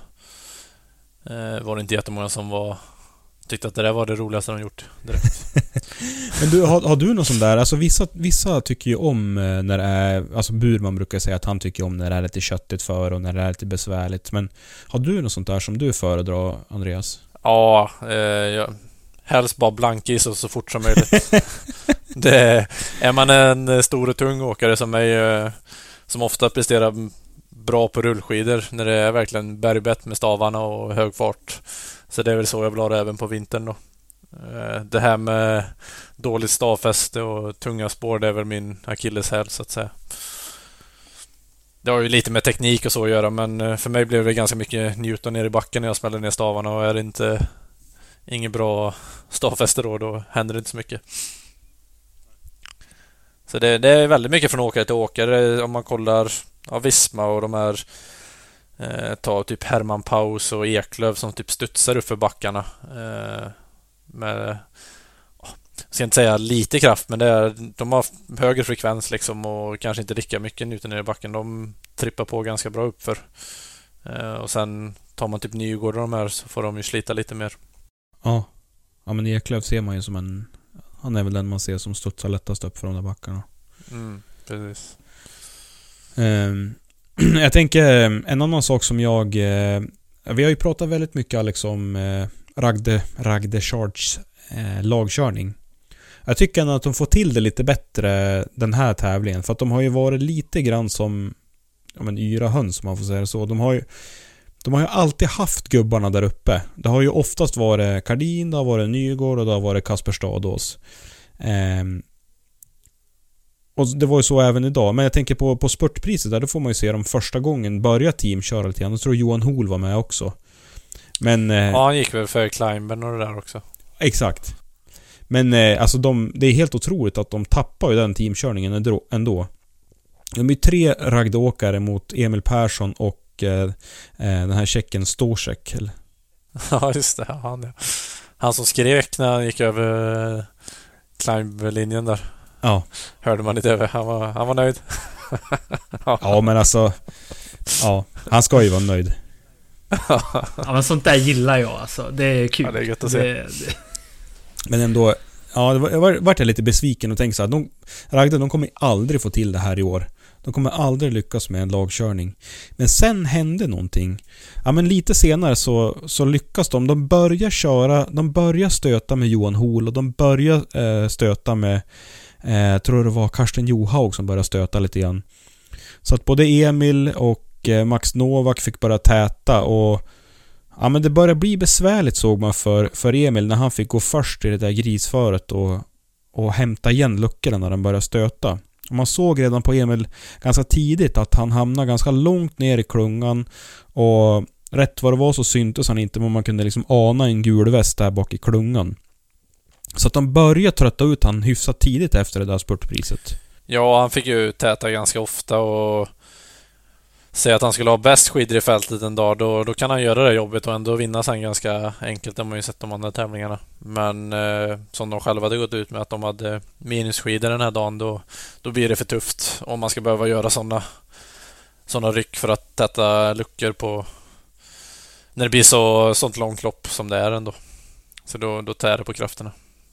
eh, var det inte jättemånga som var tyckte att det där var det roligaste de gjort direkt. [LAUGHS] Men du, har, har du någon sån där? Alltså vissa, vissa tycker ju om eh, när det är... Alltså Burman brukar säga att han tycker om när det är lite köttigt för och när det är lite besvärligt. Men har du något sånt där som du föredrar, Andreas? Ja, eh, jag, helst bara blankis och så fort som möjligt. [LAUGHS] det, är man en stor och tung åkare som mig, som ofta presterar bra på rullskidor när det är verkligen bergbett med stavarna och hög fart. Så det är väl så jag vill ha det även på vintern då. Eh, det här med dåligt stavfäste och tunga spår, det är väl min akilleshäl så att säga. Det har ju lite med teknik och så att göra men eh, för mig blev det ganska mycket Newton ner i backen när jag smällde ner stavarna och är det inte inget bra stavfäste då, då händer det inte så mycket. Så det, det är väldigt mycket från åkare till åkare om man kollar ja, Visma och de här Eh, ta typ Herman Paus och Eklöv som typ studsar upp för backarna. Eh, med, jag ska inte säga lite kraft, men det är, de har högre frekvens liksom och kanske inte lika mycket newton i backen. De trippar på ganska bra uppför. Eh, och sen tar man typ Nygård och de här så får de ju slita lite mer. Ja. Ja men Eklöf ser man ju som en... Han är väl den man ser som studsar lättast upp för de där backarna. Mm, precis. Ehm, [CLEARS THROAT] jag tänker, en annan sak som jag... eh, Vi har ju pratat väldigt mycket Alex om eh, Ragde, Ragde Charge eh, lagkörning. Jag tycker ändå att de får till det lite bättre den här tävlingen. För att de har ju varit lite grann som ja, men yra höns om man får säga det så. De har ju de har ju alltid haft gubbarna där uppe. Det har ju oftast varit Kardin, det har varit Nygård och det har varit Kasper Stadås. Ehm, och det var ju så även idag. Men jag tänker på, på spurtpriset där, då får man ju se dem första gången börja teamköra lite grann. Jag tror Johan Hoel var med också. Men... Eh, Ja, han gick väl för Climben och det där också. Exakt. Men eh, alltså de, det är helt otroligt att de tappar ju den teamkörningen ändå. ändå. De är ju tre ragdåkare mot Emil Persson och eh, eh, den här tjecken Storsek. [LAUGHS] Ja, just det. Han, ja. han som skrek när han gick över eh, Climb-linjen där. Ja. Hörde man lite över. Han var, han var nöjd. [LAUGHS] Ja, men alltså... Ja, han ska ju vara nöjd. [LAUGHS] Ja men sånt där gillar jag alltså. Det är kul. Ja, det är gött att se. Det, det, Men ändå... Ja, det var, jag var- vart jag lite besviken och tänkte så här, de, Ragde, de kommer aldrig få till det här i år. De kommer aldrig lyckas med en lagkörning. Men sen hände någonting. Ja, men lite senare så, så lyckas de. De börjar köra, de börjar stöta med Johan Hoel och de börjar eh, stöta med, eh, jag tror det var Karsten Johaug som började stöta lite grann. Så att både Emil och eh, Max Novak fick börja täta och Ja men det började bli besvärligt såg man för, för Emil när han fick gå först i det där grisföret och, och hämta igen luckorna när den började stöta. Och man såg redan på Emil ganska tidigt att han hamnade ganska långt ner i klungan och rätt vad det var så syntes han inte men man kunde liksom ana en gul väst där bak i klungan. Så att de började trötta ut han hyfsat tidigt efter det där spurtpriset. Ja, han fick ju täta ganska ofta och säga att han skulle ha bäst skidor i fältet en dag, då, då kan han göra det jobbet och ändå vinna sen ganska enkelt. Det har man ju sett de andra tävlingarna. Men eh, som de själva hade gått ut med att de hade minusskidor den här dagen, då, då blir det för tufft om man ska behöva göra sådana såna ryck för att täta luckor på när det blir så sånt långt lopp som det är ändå. Så då, då tär det på krafterna.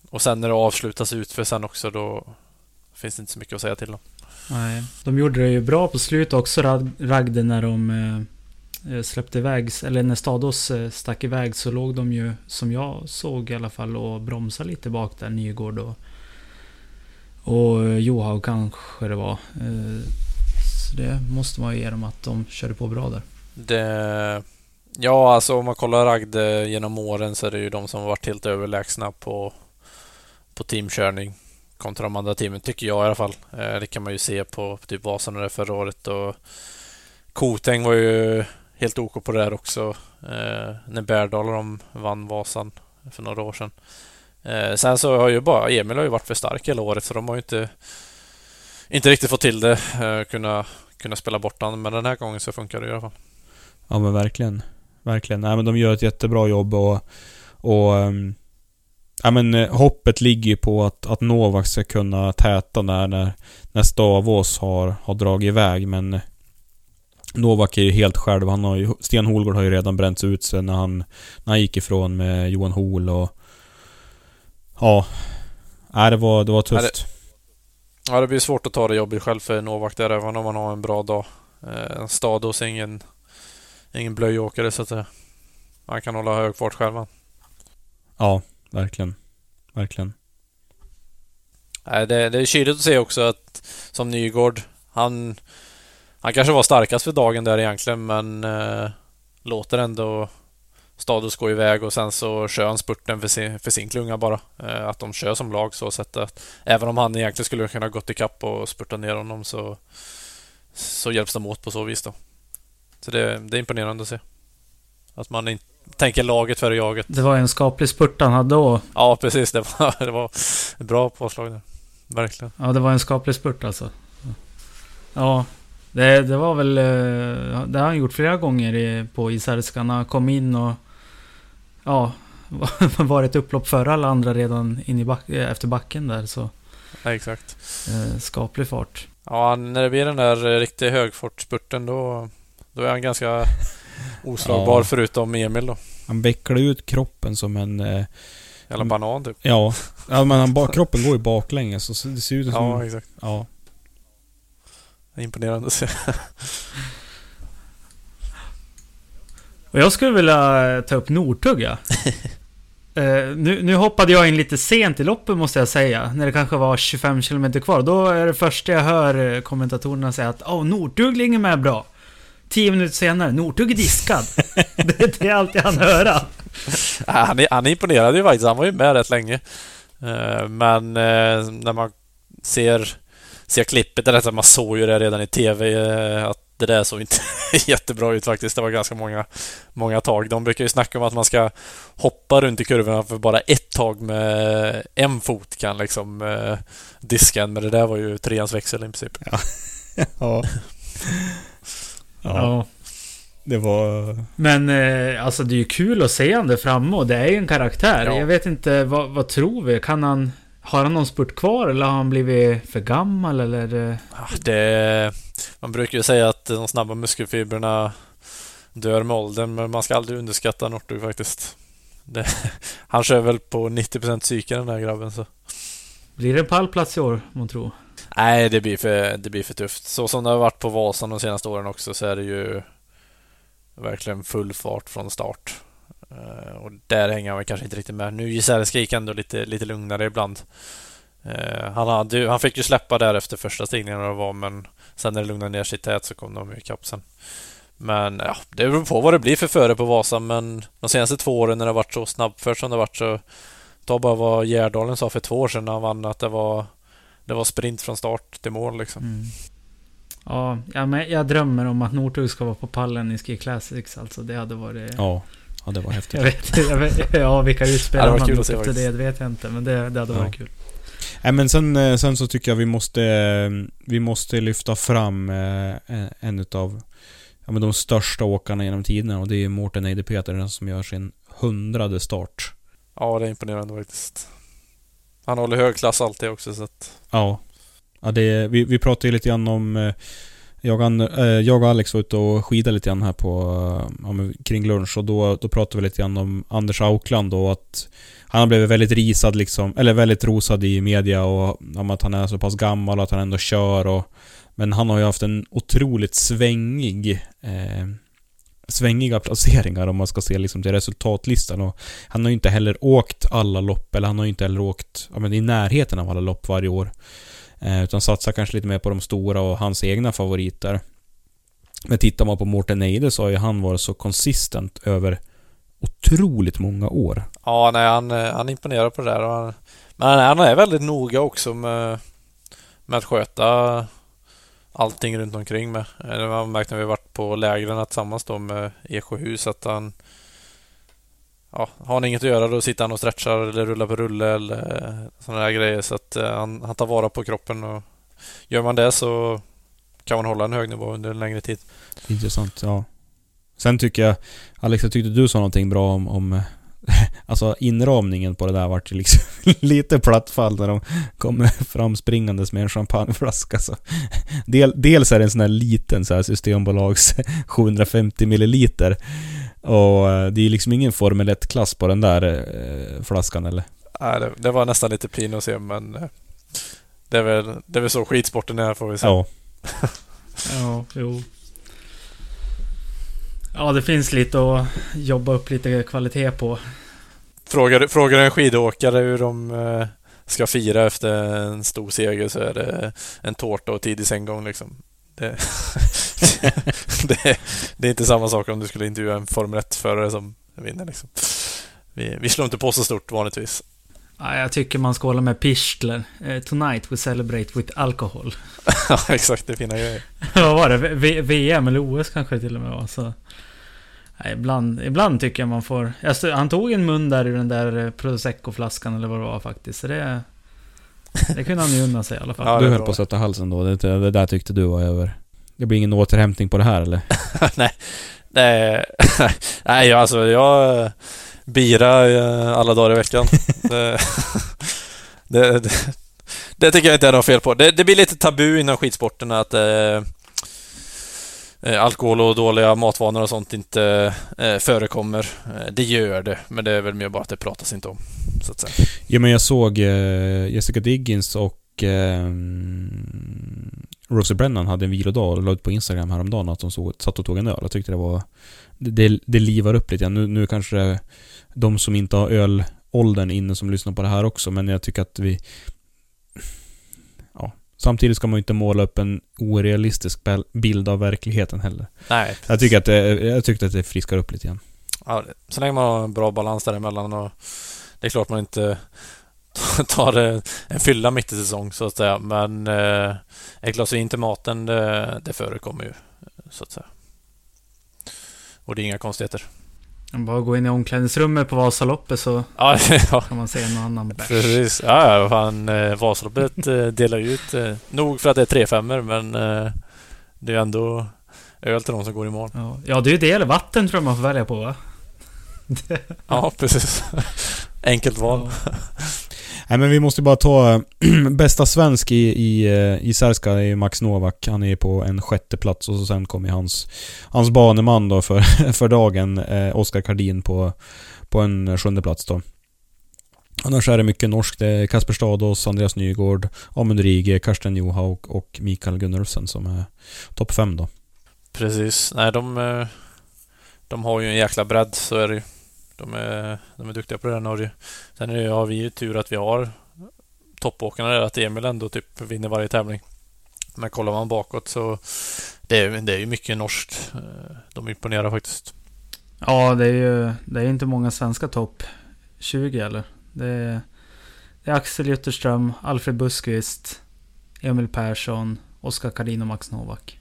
Och sen när det avslutas ut för sen också, då finns det inte så mycket att säga till om nej. De gjorde det ju bra på slut också, Rag- Ragde, när de eh, släppte iväg, eller när Stados eh, stack iväg så låg de ju, som jag såg i alla fall, och bromsade lite bak där, Nygård och, och eh, Johaug kanske det var. Eh, så det måste man ju ge dem att de körde på bra där. Det, ja, alltså om man kollar Ragde genom åren så är det ju de som har varit helt överlägsna på, på teamkörning kontra de andra teamen, tycker jag i alla fall. Eh, Det kan man ju se på typ Vasan och det förra året och Koteng var ju helt OK på det där också eh, när Bärdal och de vann Vasan för några år sedan. Eh, sen så har ju bara Emil har ju varit för stark hela året så de har ju inte inte riktigt fått till det, eh, kunna, kunna spela bort honom, Men den här gången så funkar det i alla fall. Ja men verkligen. Verkligen. Nej men de gör ett jättebra jobb och... och um ja men eh, hoppet ligger ju på att, att Novak ska kunna täta där när, när Stavås har, har dragit iväg men... eh, Novak är ju helt själv. Han har ju, Sten Holgård har ju redan bränt ut sig när han, när han gick ifrån med Johan Hol och... Ja. Nej, det var, det var tufft. Ja, det blir svårt att ta det jobbigt själv för Novak där, även om man har en bra dag. Eh, En Stados är ingen, ingen blöjåkare så att säga. Han kan hålla hög fart själv. Ja, verkligen. Verkligen. Nej, det, det är kyligt att se också att som Nygård, han, han kanske var starkast för dagen där egentligen men eh, låter ändå Stadus gå iväg och sen så kör han spurten för sin, för sin klunga bara. Eh, att de kör som lag så sätt att även om han egentligen skulle kunna gått ikapp och spurta ner honom så, så hjälps de åt på så vis då. Så det, det är imponerande att se. Att man inte tänker laget före jaget. Det var en skaplig spurt han hade då. Ja, precis. Det var, [LAUGHS] det var ett bra påslag där. Verkligen. Ja, det var en skaplig spurt alltså. Ja. Det, det var väl... eh, Det har han gjort flera gånger i, på Isharskan. Han kom in och... Ja, [LAUGHS] var ett upplopp före alla andra redan in i back, eh, efter backen där så... Ja, exakt. Eh, skaplig fart. Ja, när det blir den där riktigt högfartsspurten då, då är han ganska oslagbar Ja. förutom Emil då. Han vecklar ut kroppen som en... Eh, Jävla banan typ. ja, ja men han, [LAUGHS] kroppen går ju baklänges så det ser ut som... Ja, exakt. ja. Imponerande att se. Och jag skulle vilja ta upp Nortugga. [LAUGHS] Eh, nu, nu hoppade jag in lite sent i loppet måste jag säga. När det kanske var 25 km kvar. Då är det första jag hör eh, kommentatorerna säga att Åh, Nortugglingen är bra. 10 minuter senare, Nortugg är diskad. [LAUGHS] det, det är allt jag hann höra. Han, är- han imponerade ju faktiskt. Han var ju med rätt länge. Eh, Men eh, när man ser, ser klippet, eller man såg ju det redan i TV eh, att det där såg inte [LAUGHS] jättebra ut faktiskt. Det var ganska många, många tag. De brukar ju snacka om att man ska hoppa runt i kurvorna för bara ett tag med en fot kan liksom diska en. Men det där var ju treans växel i princip. Ja. [LAUGHS] ja. Ja. Det var... Men eh, alltså det är ju kul att se han där framme och det är ju en karaktär. Ja. Jag vet inte, vad, vad tror vi? Kan han... Har han någon spurt kvar eller har han blivit för gammal eller? Ja, Det, man brukar ju säga att de snabba muskelfibrerna dör med åldern, men man ska aldrig underskatta Northug faktiskt. Det, [LAUGHS] han kör väl på 90% psyke den där grabben. Så. Blir det pallplats i år, man tror? Nej, det blir, för, det blir för tufft. Så som det har varit på Vasan de senaste åren också så är det ju verkligen full fart från start. Eh, och där hänger han väl kanske inte riktigt med. Nu Giselle gick ändå lite, lite lugnare ibland. Eh, han, hade, han fick ju släppa där efter första stigningen det var, men sen när det lugnade ner sig tät så kom de ju ikapp sen. Men ja, det beror på vad det blir för före på Vasan, men de senaste två åren när det har varit så snabbfört som det har varit så Ta bara vad Gärdalen sa för två år sedan när han vann att det var det var sprint från start till mål liksom. Mm. Ja, ja, men jag drömmer om att Northug ska vara på pallen i Ski Classics alltså. Det hade varit... Ja. Ja, det var [LAUGHS] häftigt. Jag vet, jag vet ja, vilka utspel han hade efter det, faktiskt. det vet jag inte. Men det, det hade Ja. varit kul. Nej men sen, eh, sen så tycker jag vi måste, eh, vi måste lyfta fram eh, en utav ja, men de största åkarna genom tiderna och det är Mårten Eide Petersen som gör sin hundrade start. Ja, det är imponerande faktiskt. Han håller hög klass alltid också så att... Ja. ja det, vi, vi pratade ju lite grann om eh, jag, och eh, jag och Alex var ute och skidade lite grann här på, eh, ja, men kring lunch och då, då pratade vi lite grann om Anders Aukland och att han har blivit väldigt risad liksom, eller väldigt rosad i media och om att han är så pass gammal och att han ändå kör och Men han har ju haft en otroligt svängig eh, Svängiga placeringar om man ska se liksom till resultatlistan och Han har ju inte heller åkt alla lopp, eller han har ju inte heller åkt ja, men i närheten av alla lopp varje år eh, Utan satsar kanske lite mer på de stora och hans egna favoriter Men tittar man på Mårten Eide så har ju han varit så konsistent över otroligt många år. Ja, nej, han, han imponerar på det där. Och han, men han är väldigt noga också med, med att sköta allting runt omkring med. Eh, det har man märkt när vi varit på lägren tillsammans då med Eksjöhus att han Ja, har han inget att göra då sitter han och stretchar eller rullar på rulle eller eh, sådana där grejer. Så att eh, han, han tar vara på kroppen och gör man det så kan man hålla en hög nivå under en längre tid. Intressant, ja. Sen tycker jag, Alex, jag tyckte du sa någonting bra om, om [LAUGHS] Alltså inramningen på det där vart ju liksom [LAUGHS] lite plattfall när de kommer fram springandes med en champagneflaska. Så. Del, dels är det en sån här liten så här Systembolags [LAUGHS] 750 milliliter. Och eh, det är liksom ingen Formel 1-klass på den där eh, flaskan eller? Nej, det, det var nästan lite pin att se men eh, det är väl, det är väl så skidsporten är får vi säga. Ja. Ja, jo. Ja, det finns lite att jobba upp lite kvalitet på. Frågar, du- frågar en skidåkare hur de eh, ska fira efter en stor seger så är det en tårta och tidig sänggång liksom. Det, [LAUGHS] det, det är inte samma sak om du skulle intervjua en Formel 1-förare som vinner liksom. Vi, vi slår inte på så stort vanligtvis. Ja, jag tycker man ska hålla med Pichler. Eh, tonight we celebrate with alcohol. [LAUGHS] Ja, exakt. Det fina grejer. [LAUGHS] Vad var det? V- VM eller OS kanske det till och med var. Så. Nej, ibland, ibland tycker jag man får... Alltså, han tog en mun där ur den där eh, Prosecco-flaskan eller vad det var faktiskt. Så det... Det kunde han ju unna sig i alla fall. Ja, du höll på att sätta halsen då. Det, det där tyckte du var över. Det blir ingen återhämtning på det här eller? [LAUGHS] nej, nej, nej, alltså jag bira eh, alla dagar i veckan. [LAUGHS] det, det, det, det, tycker jag inte är något fel på. Det, blir lite tabu inom skidsporten att eh, eh, alkohol och dåliga matvanor och sånt inte eh, förekommer. Eh, det gör det, men det är väl mer bara att det pratas inte om. Så att säga. Ja, men jag såg eh, Jessica Diggins och eh, Rosie Brennan hade en vilodag och la ut på Instagram häromdagen att de såg, satt och tog en öl. Jag tyckte det var... Det, det livar upp lite. Nu, nu kanske de som inte har ölåldern inne som lyssnar på det här också, men jag tycker att vi... Ja. Samtidigt ska man ju inte måla upp en orealistisk bild av verkligheten heller. Nej. Jag tycker att det, jag tyckte att det friskar upp lite grann. Ja, så länge man har en bra balans däremellan och det är klart man inte [LAUGHS] tar en fylla mitt i säsong så att säga. Men eh, ett glas vin till maten det, det förekommer ju så att säga. Och det är inga konstigheter. Bara gå in i omklädningsrummet på Vasaloppet så [LAUGHS] ja, ja. kan man se en annan bärs. Precis. Ja, ja fan, eh, Vasaloppet eh, delar ju ut eh, nog för att det är 3 5 men det är ändå öl till de som går i mål. Ja, ja det är ju det eller vatten tror jag man får välja på va? ja, precis. [LAUGHS] Enkelt val. Ja. Nej men vi måste bara ta [CLEARS THROAT] bästa svensk i, i, eh, i Särska är Max Novak. Han är på en sjätte plats och så sen kommer hans, hans baneman då för, [LAUGHS] för dagen, eh, Oskar Kardin på, på en sjunde plats då. Annars är det mycket norskt. Det är Kasper Stados, Andreas Nygård, Amund Rige, Karsten Johaug och Mikael Gunnarsen som är topp fem då. Precis. Nej, de, eh, de har ju en jäkla bredd, så är det ju. De är, de är duktiga på det i Norge. Sen är det, har vi ju tur att vi har toppåkarna där, att Emil ändå typ vinner varje tävling. Men kollar man bakåt så det är det är ju mycket norskt. Eh, de imponerar faktiskt. Ja, det är ju det är inte många svenska topp 20 eller. Det är, det är Axel Jutterström, Alfred Buskvist, Emil Persson, Oskar Karin och Max Novak.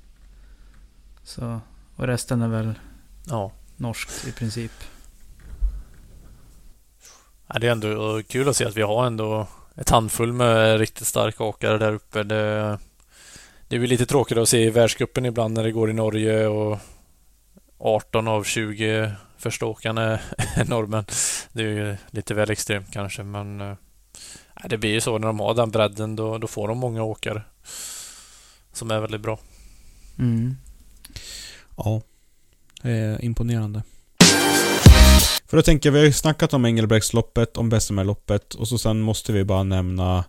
Så, och resten är väl ja. norskt i princip. Ja, det är ändå kul att se att vi har ändå ett handfull med riktigt starka åkare där uppe. Det, det är väl lite tråkigt att se i världscupen ibland när det går i Norge och 18 av 20 första åkarna är norrmän. Det är ju lite väl extremt kanske men äh, det blir ju så när de har den bredden då, då får de många åkare som är väldigt bra. Mm. Ja, det är imponerande. För då tänker jag, vi har ju snackat om Engelbrektsloppet, om Bessemerloppet och så sen måste vi bara nämna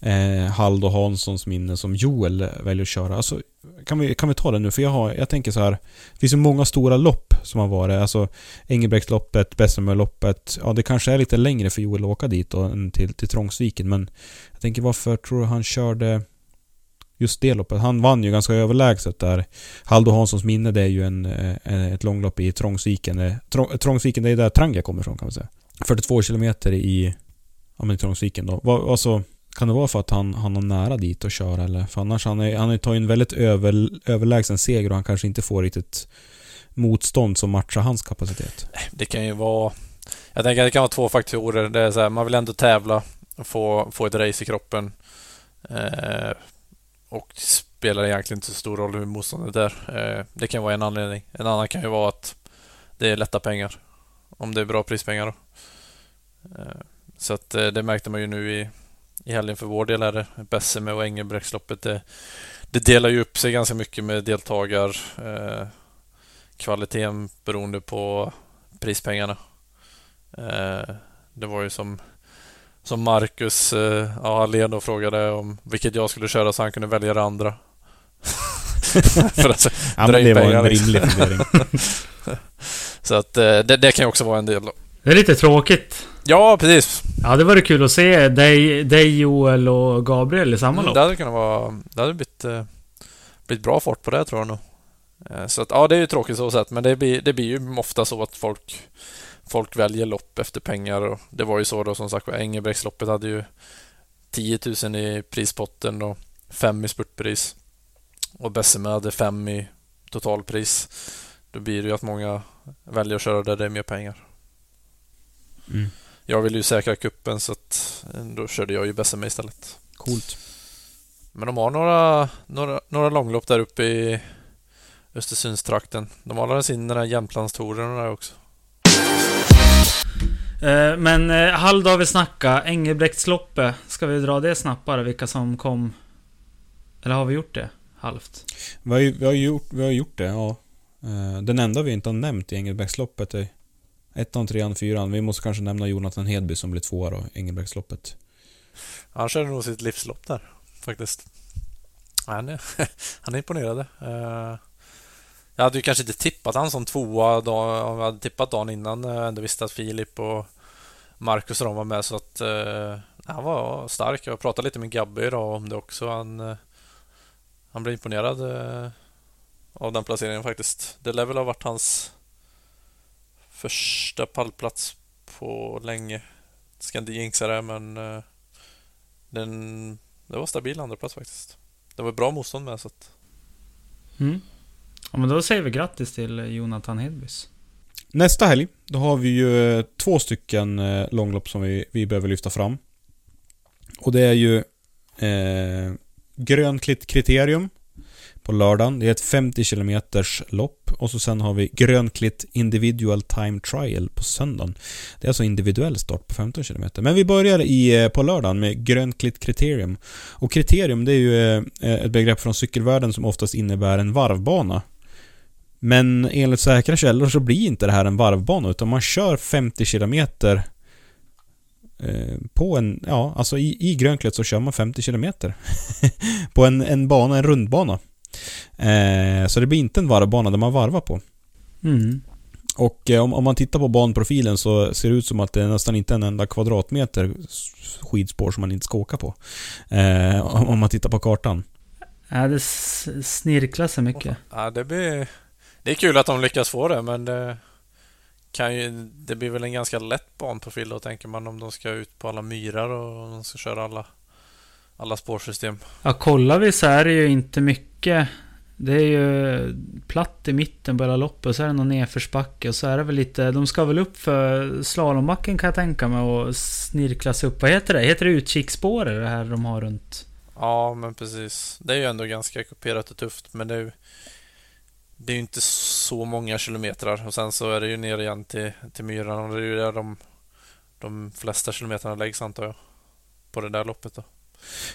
eh, Haldo Hanssons minne som Joel väljer att köra. Alltså, kan vi, kan vi ta det nu? För jag, har, jag tänker så här. Det finns ju många stora lopp som har varit. Alltså Engelbrektsloppet, Bessemerloppet. Ja, det kanske är lite längre för Joel att åka dit då, än till, till Trångsviken. Men jag tänker varför tror du han körde just det loppet. Han vann ju ganska överlägset där. Haldo Hanssons minne det är ju en, eh, ett långlopp i Trångsviken. Eh, Trång, Trångsviken det är där Trangia kommer ifrån kan man säga. 42 kilometer i ja, men Trångsviken då. Va, alltså, kan det vara för att han, han har nära dit att köra eller? För annars han är, han tar ju en väldigt över, överlägsen seger och han kanske inte får riktigt motstånd som matchar hans kapacitet. Det kan ju vara... Jag tänker att det kan vara två faktorer. Det är så här, man vill ändå tävla och få, få ett race i kroppen. Eh, och det spelar egentligen inte så stor roll hur motståndet är. Eh, det kan vara en anledning. En annan kan ju vara att det är lätta pengar. Om det är bra prispengar då. Eh, så att eh, det märkte man ju nu i, i helgen för vår del här. Besseme och Engelbrektsloppet. Det, det delar ju upp sig ganska mycket med deltagar kvaliteten beroende på prispengarna. Det var ju som som Marcus eh, ja, led och frågade om vilket jag skulle köra så han kunde välja det andra. [LAUGHS] För att ja, men det var en liksom. rimlig fundering. [LAUGHS] så att eh, det, det, kan ju också vara en del då. Det är lite tråkigt. Ja, precis. Ja, det var det kul att se dig, dig Joel och Gabriel i samma mm, lopp. Det hade kunnat vara... Det hade blivit, eh, blivit bra fart på det tror jag nog. Eh, så att, ja, det är ju tråkigt så sett, men det blir, det blir ju ofta så att folk folk väljer lopp efter pengar. Och det var ju så då som sagt Engelbrektsloppet hade ju 10 000 i prispotten och 5 i spurtpris. Och Besseme hade 5 i totalpris. Då blir det ju att många väljer att köra där det är mer pengar. Mm. Jag vill ju säkra kuppen så att eh, då körde jag ju Besseme istället. Coolt. Men de har några, några, några långlopp där uppe i, Östersundstrakten. De har alldeles in den där Jämtlandstouren där också. Eh, Men eh, halvdag har vi snackat. Engelbrektsloppet. Ska vi dra det snabbare? Vilka som kom? Eller har vi gjort det? Halvt? Vi har, vi, har gjort, vi har gjort det, ja. Eh, Den enda vi inte har nämnt i Engelbrektsloppet är ettan, trean, fyran. Vi måste kanske nämna Jonathan Hedby som blir tvåa då, i Engelbrektsloppet. Han körde nog sitt livslopp där, faktiskt. Han är, [LAUGHS] han är imponerande. Jag hade ju kanske inte tippat han som tvåa om jag hade tippat dagen innan jag ändå visste att Filip och Marcus och de var med så att eh, han var stark. Jag pratade lite med Gabby idag om det också. Han, eh, han blev imponerad eh, av den placeringen faktiskt. Det lär väl ha varit hans första pallplats på länge. Ska inte jinxa det men eh, den, det var stabil andraplats faktiskt. Det var bra motstånd med så att Mm. Ja, men då säger vi grattis till Jonathan Hedbys. Nästa helg, då har vi ju eh, två stycken eh, långlopp som vi, vi behöver lyfta fram. Och det är ju eh, Grönklitt kriterium på lördagen. Det är ett 50 km lopp. Och så sen har vi Grönklitt Individual Time Trial på söndagen. Det är alltså individuell start på 15 km. Men vi börjar i, eh, på lördagen med Grönklitt kriterium. Och kriterium det är ju ett begrepp från cykelvärlden som oftast innebär en varvbana. Men enligt säkra källor så blir inte det här en varvbana utan man kör 50 kilometer eh, på en, ja alltså i, i Grönklitt så kör man 50 kilometer [LAUGHS] på en, en bana, en rundbana. Eh, så det blir inte en varvbana där man varvar på. Mm. Och eh, om, om man tittar på banprofilen så ser det ut som att det är nästan inte en enda kvadratmeter skidspår som man inte ska åka på. Eh, om om man tittar på kartan. Ja, det snirklar sig mycket. Ja, det blir... Det är kul att de lyckas få det, men det kan ju... Det blir väl en ganska lätt banprofil då, tänker man, om de ska ut på alla myrar och de ska köra alla, alla spårsystem. Ja, kollar vi så är det ju inte mycket. Det är ju platt i mitten på hela loppet och så är det någon nedförsbacke och så är det väl lite... De ska väl upp för slalombacken kan jag tänka mig och snirkla sig upp. Vad heter det? Heter det utkiksspåret det här de har runt? Ja, men precis. Det är ju ändå ganska kuperat och tufft, men det är ju... Det är ju inte så många kilometrar och sen så är det ju ner igen till, till myrarna och det är ju där de, de flesta kilometrarna läggs antar jag. På det där loppet då.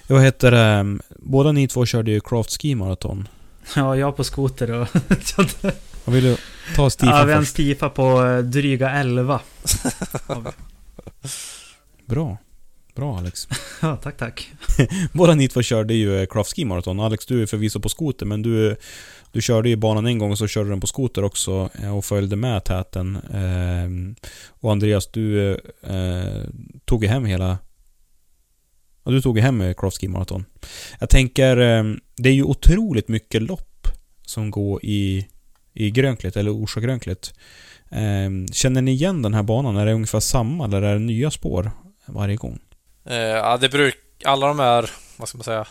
Ja, Vad heter det? Båda ni två körde ju Craft Ski Marathon. [LAUGHS] Ja, jag på skoter och... [LAUGHS] Vad vill du ta ja, Stifa vi har en stifa på eh, dryga 11. Har vi. Bra. Bra Alex. [LAUGHS] Ja, tack tack. Båda ni två körde ju eh, Craft Ski Marathon. Alex, du är förvisso på skoter, men du, du körde ju banan en gång och så körde du den på skoter också eh, och följde med täten. Ehm, och Andreas, du eh, tog ju hem hela... Ja, du tog ju hem eh, Marathon. Jag tänker, eh, det är ju otroligt mycket lopp som går i, i Grönklitt, eller Orsa Grönklitt. Ehm, känner ni igen den här banan? Är det ungefär samma, eller är det nya spår varje gång? Eh, ja, det brukar... alla de här, vad ska man säga,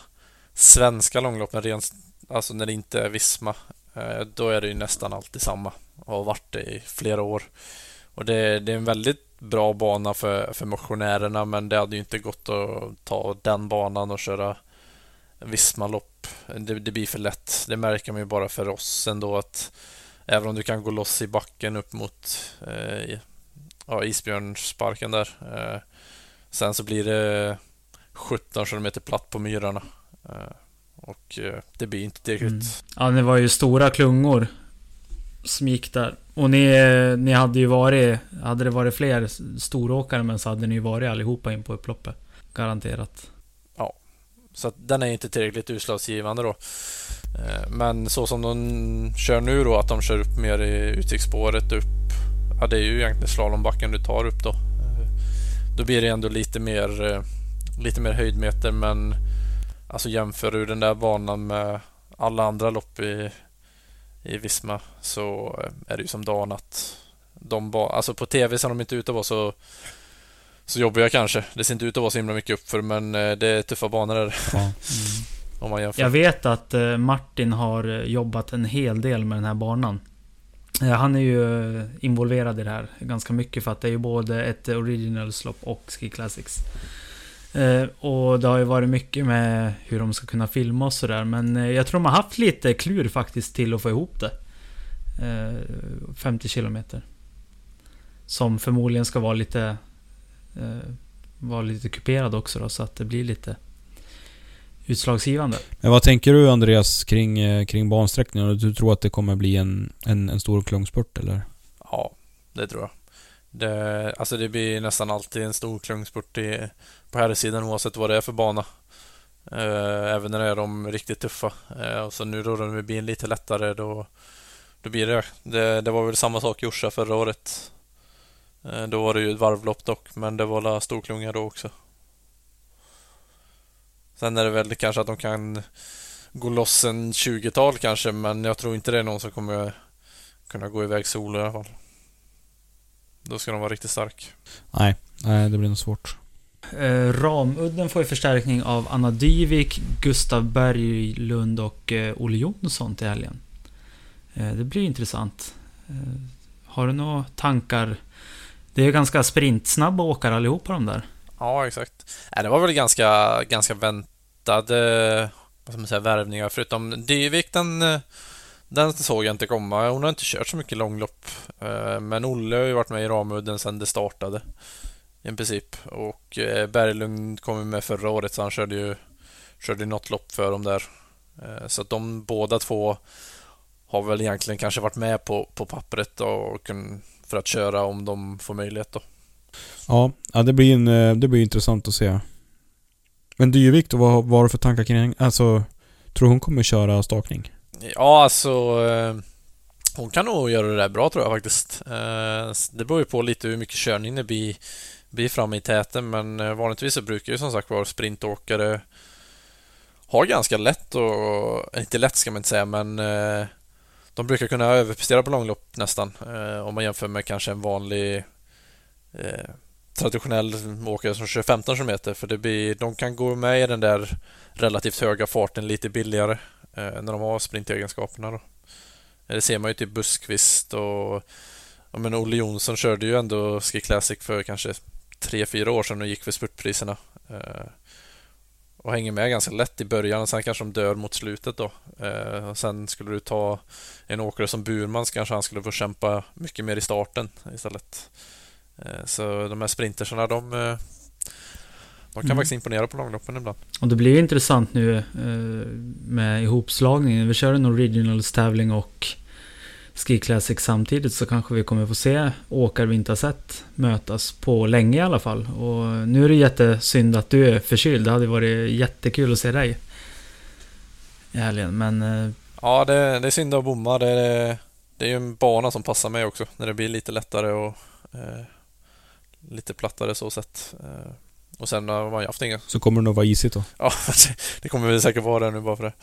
svenska långloppen, rent, alltså när det inte är Visma, eh, då är det ju nästan alltid samma och har varit det i flera år. Och det, det är en väldigt bra bana för, för motionärerna, men det hade ju inte gått att ta den banan och köra Visma-lopp. Det, det blir för lätt. Det märker man ju bara för oss ändå att även om du kan gå loss i backen upp mot eh, ja, Isbjörnsparken där eh, Sen så blir det 17 km platt på myrarna. Eh, och eh, det blir inte tillräckligt. Mm. Ja, det var ju stora klungor som gick där. Och ni, eh, ni hade ju varit... Hade det varit fler storåkare men så hade ni ju varit allihopa in på upploppet. Garanterat. Så att den är inte tillräckligt utslagsgivande då. Eh, Men så som de kör nu då, att de kör upp mer i utkiksspåret upp. Ja, det är ju egentligen slalombacken du tar upp då. Då blir det ändå lite mer, lite mer höjdmeter men alltså jämför du den där banan med alla andra lopp i, i Visma så eh, är det ju som dagen att de ba- alltså på TV ser de inte ut att vara så så jobbiga kanske. Det ser inte ut att vara så himla mycket uppför men eh, det är tuffa banor där Ja. [LAUGHS] om man jämför. Jag vet att eh, Martin har jobbat en hel del med den här banan. Han är ju involverad i det här ganska mycket för att det är ju både ett Originals-lopp och Ski Classics. Eh, och det har ju varit mycket med hur de ska kunna filma och sådär. Men eh, jag tror de har haft lite klur faktiskt till att få ihop det. Eh, 50 kilometer. Som förmodligen ska vara lite... Eh, vara lite kuperad också då, så att det blir lite utslagsgivande. Men vad tänker du Andreas kring, eh, kring bansträckningen? Du tror att det kommer bli en, en, en stor klungspurt eller? Ja, det tror jag. Det, alltså det blir nästan alltid en stor klungspurt i, på här sidan oavsett vad det är för bana. Eh, även när det är de riktigt tuffa. Eh, och så nu då när det blir lite lättare då, då blir det, det. Det var väl samma sak i Orsa förra året. Eh, då var det ju ett varvlopp dock, men det var storklunga då också. Sen är det väl kanske att de kan gå loss en 20-tal kanske, men jag tror inte det är någon som kommer kunna gå iväg solo i alla fall. Då ska de vara riktigt stark. Nej, nej det blir nog svårt. Eh, Ramudden får ju förstärkning av Anna Dyvik, Gustav Berglund och eh, Olle Jonsson till helgen. Eh, det blir intressant. Eh, har du några tankar? Det är ju ganska sprintsnabba åkare allihopa de där. Ja, exakt. Nej, det var väl ganska, ganska väntade vad ska man säga, värvningar. Förutom Dyvik, den, den såg jag inte komma. Hon har inte kört så mycket långlopp. Eh, men Olle har ju varit med i Ramudden sedan det startade. I princip. Och eh, Berglund kom ju med förra året så han körde ju körde något lopp för dem där. Eh, så att de båda två har väl egentligen kanske varit med på, på pappret och för att köra om de får möjlighet då. Ja, ja det, blir en, det blir intressant att se. Men Dyvik då, vad, vad har du för tankar kring Alltså, tror hon kommer köra stakning? Ja, alltså... Eh, hon kan nog göra det där bra tror jag faktiskt. Eh, det beror ju på lite hur mycket körning det blir, blir framme i täten, men eh, vanligtvis så brukar ju som sagt vara sprintåkare ha ganska lätt och... Inte lätt ska man inte säga, men de brukar kunna överprestera på långlopp nästan. Om man jämför med kanske en vanlig traditionell åkare som kör 15 km för det blir, de kan gå med i den där relativt höga farten lite billigare Eh, när de har sprintegenskaperna. Då. Eh, det ser man ju typ Buskvist och ja, men Olle Jonsson körde ju ändå Ski Classic för kanske 3-4 år sedan och gick för spurtpriserna. Eh, och hänger med ganska lätt i början och sen kanske de dör mot slutet då. Eh, och sen skulle du ta en åkare som Burman så kanske han skulle få kämpa mycket mer i starten istället. Eh, så de här sprintersarna, de, eh, de kan mm. faktiskt imponera på långloppen ibland. Och det blir intressant nu eh, med ihopslagningen. Vi kör en Originals tävling och Ski Classic samtidigt så kanske vi kommer få se åkare vi inte har sett mötas på länge i alla fall. Och nu är det jättesynd att du är förkyld. Det hade varit jättekul att se dig i helgen, men... Ja, det, det är synd att bomma. Det, det, det är ju en bana som passar mig också, när det blir lite lättare och eh, lite plattare så sett. Eh, och sen har man ju haft inga. Så kommer det nog vara isigt då? Ja, [LAUGHS] det kommer väl säkert vara det nu bara för det.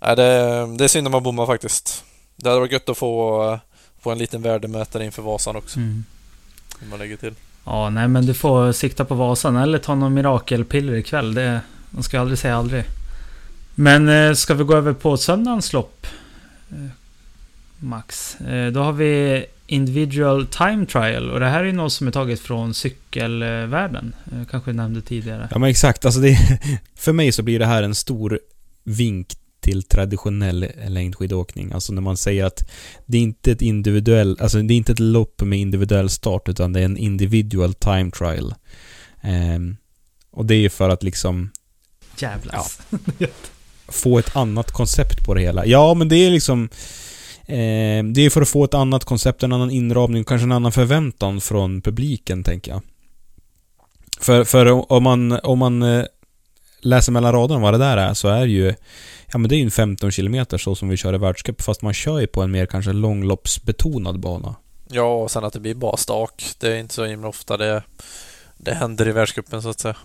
Nej, det, det är synd om man bommar faktiskt. Det hade varit gött att få, få en liten värdemätare inför Vasan också. Mm. Hur man lägger till. Ja, nej men du får sikta på Vasan eller ta någon mirakelpiller ikväll. Det, man ska aldrig säga aldrig. Men eh, ska vi gå över på söndagens lopp? Eh, Max. Då har vi Individual Time Trial. Och det här är något som är taget från cykelvärlden. Eh, kanske nämnde tidigare. Ja men exakt. Alltså det, [LAUGHS] för mig så blir det här en stor vink till traditionell längdskidåkning. Alltså när man säger att det är inte ett individuell, alltså det är inte ett lopp med individuell start utan det är en individual time trial. Um, och det är för att liksom... Jävlas. Ja, få ett annat koncept på det hela. Ja, men det är liksom... Eh, det är för att få ett annat koncept, en annan inramning, kanske en annan förväntan från publiken, tänker jag. För, för om man, om man eh, läser mellan raderna vad det där är, så är det ju... Ja men det är ju en 15 km så som vi kör i världscup, fast man kör ju på en mer kanske långloppsbetonad bana. Ja, och sen att det blir bara stak. Det är inte så himla ofta det, det händer i världscupen så att säga.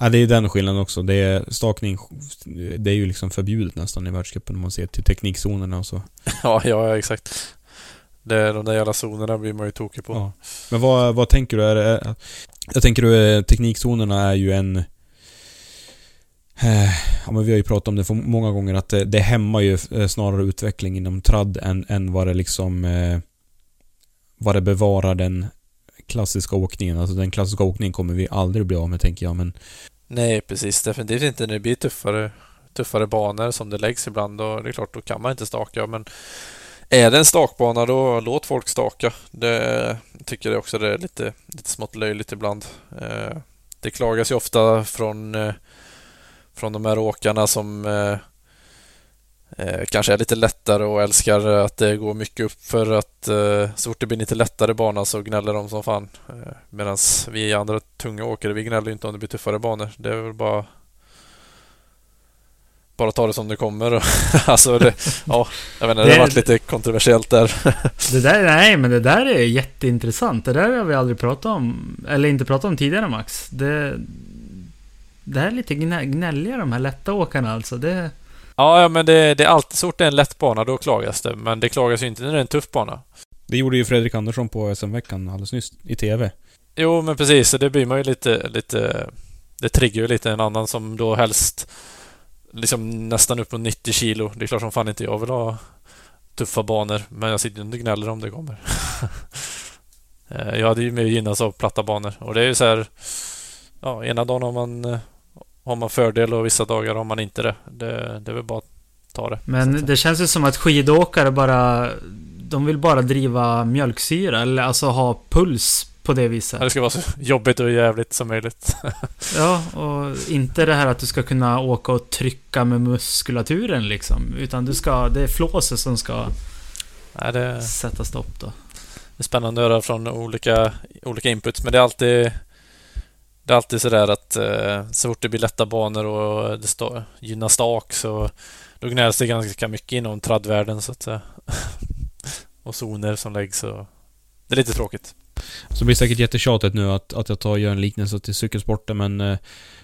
Ja, det är den skillnaden också. Det är stakning, det är ju liksom förbjudet nästan i världscupen om man ser till teknikzonerna och så. [LAUGHS] ja, ja, exakt. Det, de där jävla zonerna blir man ju tokig på. Ja. Men vad, vad tänker du? Är det, jag tänker du, eh, teknikzonerna är ju en... Eh, ja, men vi har ju pratat om det för många gånger att det, det hämmar ju eh, snarare utveckling inom tradd än, än vad det liksom... Vad det bevarar den klassiska åkningen. Alltså den klassiska åkningen kommer vi aldrig bli av med tänker jag, men... Nej, precis. Definitivt inte när det blir tuffare, tuffare banor som det läggs ibland. Då, det är klart, då kan man inte staka. Men är det en stakbana, då låt folk staka. Det tycker jag också det är lite, lite smått löjligt ibland. Eh, det klagas ju ofta från, eh, från de här åkarna som eh, eh, kanske är lite lättare och älskar att det går mycket upp för att eh, så fort det blir lite lättare bana så gnäller de som fan. Eh, Medan vi andra tunga åkare, vi gnäller inte om det blir tuffare banor. Det är väl bara bara ta det som det kommer. [LAUGHS] alltså det, ja, jag vet inte, det, har varit lite kontroversiellt där. [LAUGHS] det där. Nej, men det där är jätteintressant. Det där har vi aldrig pratat om. Eller inte pratat om tidigare Max. Det, det här är lite gnälliga de här lätta åkarna alltså. Det, Ja, ja men det, det är alltid så fort det är en lätt bana, då klagas det. Men det klagas ju inte när det är en tuff bana. Det gjorde ju Fredrik Andersson på SM-veckan alldeles nyss, i TV. Jo, men precis. Det blir man ju lite, lite... Det triggar ju lite en annan som då helst liksom nästan upp på 90 kilo. Det är klart som fan inte jag vill ha tuffa banor, men jag sitter inte och gnäller om det kommer. [LAUGHS] Eh, jag hade ju mer gynnats av platta banor och det är ju så här... Ja, ena dagen har man eh, har man fördel och vissa dagar har man inte det. Det, det är väl bara att ta det. Men det känns ju som att skidåkare bara... De vill bara driva mjölksyra eller alltså ha puls på det viset. Det ska vara så jobbigt och jävligt som möjligt. [LAUGHS] ja, och inte det här att du ska kunna åka och trycka med muskulaturen liksom. Utan du ska... Det är flåset som ska Nej, det... sätta stopp då. Det är spännande att höra från olika, olika inputs, men det är alltid det är alltid sådär att eh, så fort det blir lätta banor och det gynnar stak så då gnälls det ganska mycket inom traddvärlden så att säga. [LAUGHS] och zoner som läggs och det är lite tråkigt. Så det blir säkert jättetjatigt nu att, att jag tar och gör en liknelse till cykelsporten men eh,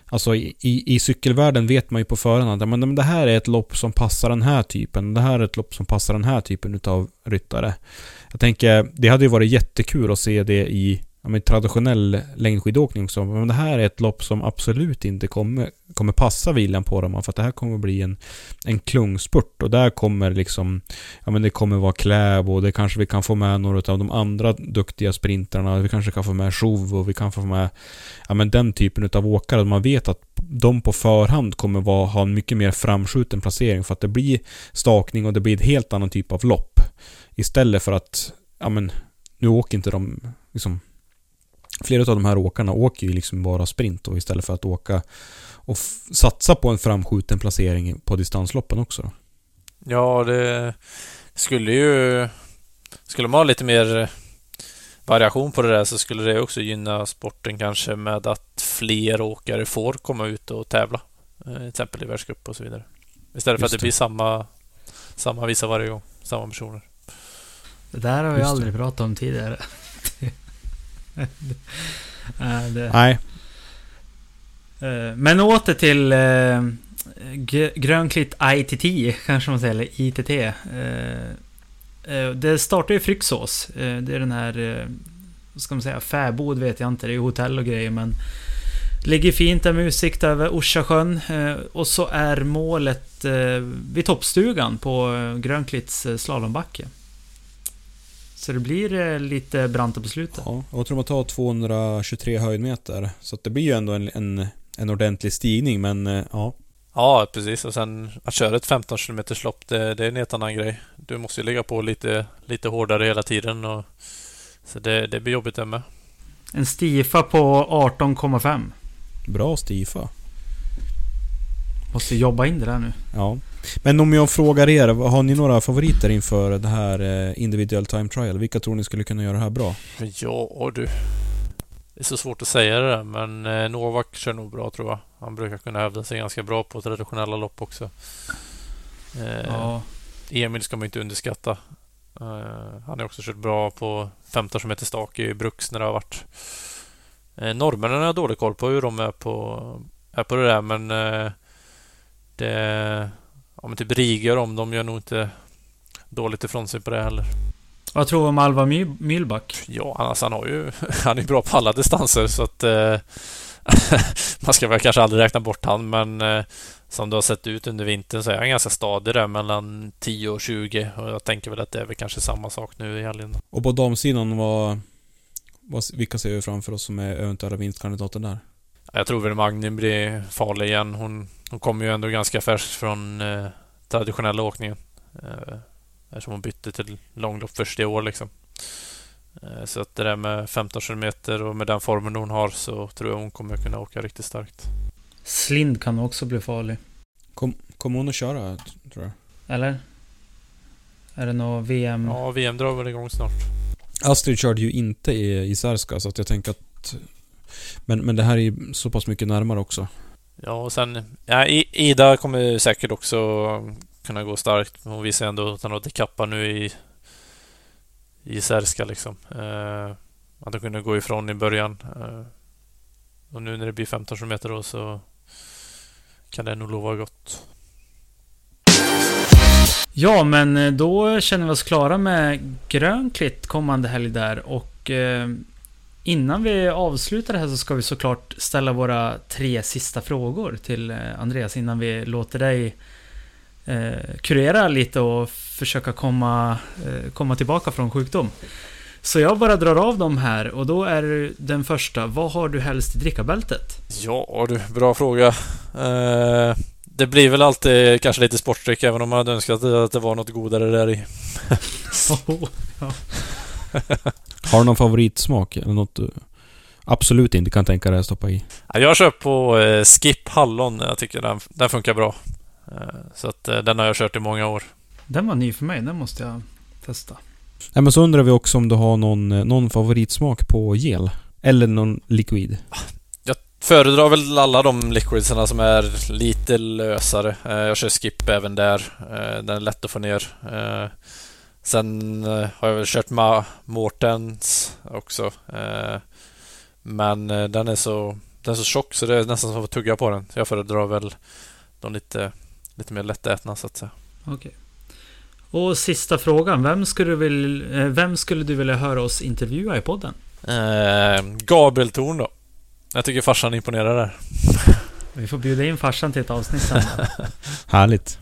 Alltså i, i, cykelvärlden vet man ju på förhand att men, det här är ett lopp som passar den här typen. Det här är ett lopp som passar den här typen utav ryttare. Jag tänker, det hade ju varit jättekul att se det i ja, men traditionell längdskidåkning också. men det här är ett lopp som absolut inte kommer, kommer passa William Poromaa för att det här kommer bli en, en klungspurt och där kommer liksom, ja men det kommer vara Kläb och det kanske vi kan få med några av de andra duktiga sprintrarna, vi kanske kan få med Chauve och vi kan få med, ja men den typen av åkare, man vet att de på förhand kommer vara, ha en mycket mer framskjuten placering för att det blir stakning och det blir en helt annan typ av lopp. Istället för att, ja men, nu åker inte de liksom flera av de här åkarna åker ju liksom bara sprint och istället för att åka och satsa på en framskjuten placering på distansloppen också. Då. Ja, det skulle ju... Skulle man ha lite mer variation på det där så skulle det också gynna sporten kanske med att fler åkare får komma ut och tävla. Eh, till exempel i världscup och så vidare. Istället för Just att det, det blir samma, samma vissa varje gång. Samma personer. Det där har vi aldrig pratat om tidigare. [LAUGHS] det... Nej. Eh, men åter till eh, Grönklitt ITT, kanske man säger, eller ITT. Eh, eh, det startar i Fryxås. Det är den här, vad ska man säga, fäbod vet jag inte, det är hotell och grejer men Ligger fint där med utsikt över Orsasjön. Och så är målet vid toppstugan på Grönklitts slalombacke. Så det blir eh, lite branta på slutet. Ja, jag tror man tar 223 höjdmeter. Så det blir ju ändå en, en, en ordentlig stigning, men eh, ja. Ja, precis. Och sen att köra ett 15 km lopp, det, det, är en helt annan grej. Du måste ju ligga på lite, lite hårdare hela tiden. Och, så det, det blir jobbigt det med. En Stifa på 18,5. Bra Stifa. Måste jobba in det där nu. Ja. Men om jag frågar er, har ni några favoriter inför det här eh, individuell time trial? Vilka tror ni skulle kunna göra det här bra? Ja du. Det är så svårt att säga det där, men eh, Novak kör nog bra tror jag. Han brukar kunna hävda sig ganska bra på traditionella lopp också. Eh, ja. Emil ska man inte underskatta. Han har också kört bra på 15 km stak i Bruks när det har varit. Norrmännen har jag dålig koll på hur de är på, är på det där, men det ja, men typ Riga om de gör nog inte dåligt ifrån sig på det heller. Vad tror du om Alva Mühlback? Ja, alltså han har ju... [LAUGHS] Han är bra på alla distanser så att... Eh, [LAUGHS] man ska väl kanske aldrig räkna bort han men eh, som det har sett ut under vintern så är han ganska stadig där mellan 10 och 20 och jag tänker väl att det är väl kanske samma sak nu i helgen. Och på damsidan, vad, Vad- Vilka ser vi framför oss som är eventuella vinstkandidater där? Jag tror väl Magni blir farlig igen. Hon, hon kommer ju ändå ganska färskt från eh, traditionella åkningen. Eh, eftersom hon bytte till långlopp först i år liksom. Eh, så att det där med 15 km och med den formen hon har så tror jag hon kommer kunna åka riktigt starkt. Slind kan också bli farlig. Kom, kommer hon att köra, tror jag? Eller? Är det något VM? Ja, VM drar väl igång snart. Astrid körde ju inte i, i Särska, så att jag tänker att... Men, men det här är ju så pass mycket närmare också. Ja, och sen... Ja, Ida kommer säkert också kunna gå starkt. Hon visar ändå att hon har kappa nu i... I Särska liksom. Eh, att hon kunde gå ifrån i början. Eh, och nu när det blir 15 km då så kan det nog lova gott. Ja, men eh, då känner vi oss klara med Grönklitt kommande helg där och eh, innan vi avslutar det här så ska vi såklart ställa våra tre sista frågor till eh, Andreas innan vi låter dig eh, kurera lite och försöka komma, eh, komma tillbaka från sjukdom. Så jag bara drar av dem här och då är den första, vad har du helst i drickabältet? Ja du, bra fråga. Eh, det blir väl alltid kanske lite sportdryck även om man hade önskat att det var något godare där i. [LAUGHS] Har du någon favoritsmak? Eller något du absolut inte kan tänka dig att stoppa i? Ja, Jag kör på eh, Skip Hallon. Jag tycker den, den funkar bra. Eh, så att eh, den har jag kört i många år. Den var ny för mig, den måste jag testa. Nej men så undrar vi också om du har någon, någon favoritsmak på gel? Eller någon liquid? Föredrar väl alla de liquidsarna som är lite lösare. Jag kör skip även där. Den är lätt att få ner. Sen eh, har jag väl kört Ma Mortens också. Eh, Men eh, den är så den är så tjock så det är nästan som att tugga på den. Jag föredrar väl de lite, lite mer lättätna så att säga. Okej. Och sista frågan. Vem skulle, du vill, eh, vem skulle du vilja höra oss intervjua i podden? Eh, Gabriel Thorn då. Jag tycker farsan imponerar där. [LAUGHS] Vi får bjuda in farsan till ett avsnitt sen. [LAUGHS] Härligt.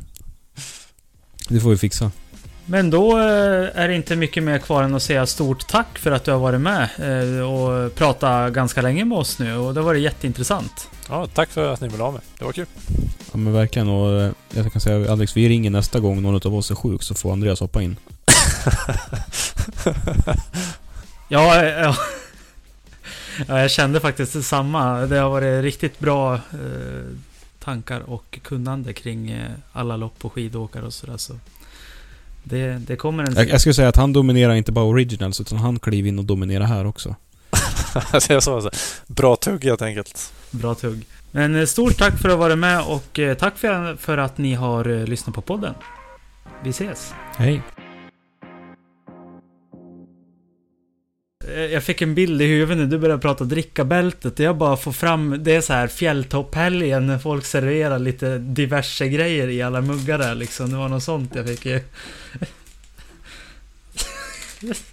Det får vi fixa. Men då eh, är det inte mycket mer kvar än att säga stort tack för att du har varit med eh, och pratat ganska länge med oss nu. Och det har varit jätteintressant. Ja, tack för att ni ville ha mig. Det var kul. Ja men verkligen och eh, jag kan säga Alex, vi ringer nästa gång någon av oss är sjuk så får Andreas hoppa in. [LAUGHS] Ja, ja. ja jag kände faktiskt detsamma. Det har varit riktigt bra tankar och kunnande kring alla lopp och skidåkare och sådär. Så det, det kommer en... Jag, jag skulle säga att han dominerar inte bara originals utan han kliver in och dominerar här också. Alltså, [LAUGHS] jag sa så. Bra tugg helt enkelt. Bra tugg. Men eh, stort tack för att ha varit med och eh, tack för, för att ni har eh, lyssnat på podden. Vi ses! Hej! Eh, jag fick en bild i huvudet när du började prata drickabältet. Jag bara får fram, det är så här fjälltopphelgen när folk serverar lite diverse grejer i alla muggar där liksom. Det var något sånt jag fick. ju. [LAUGHS]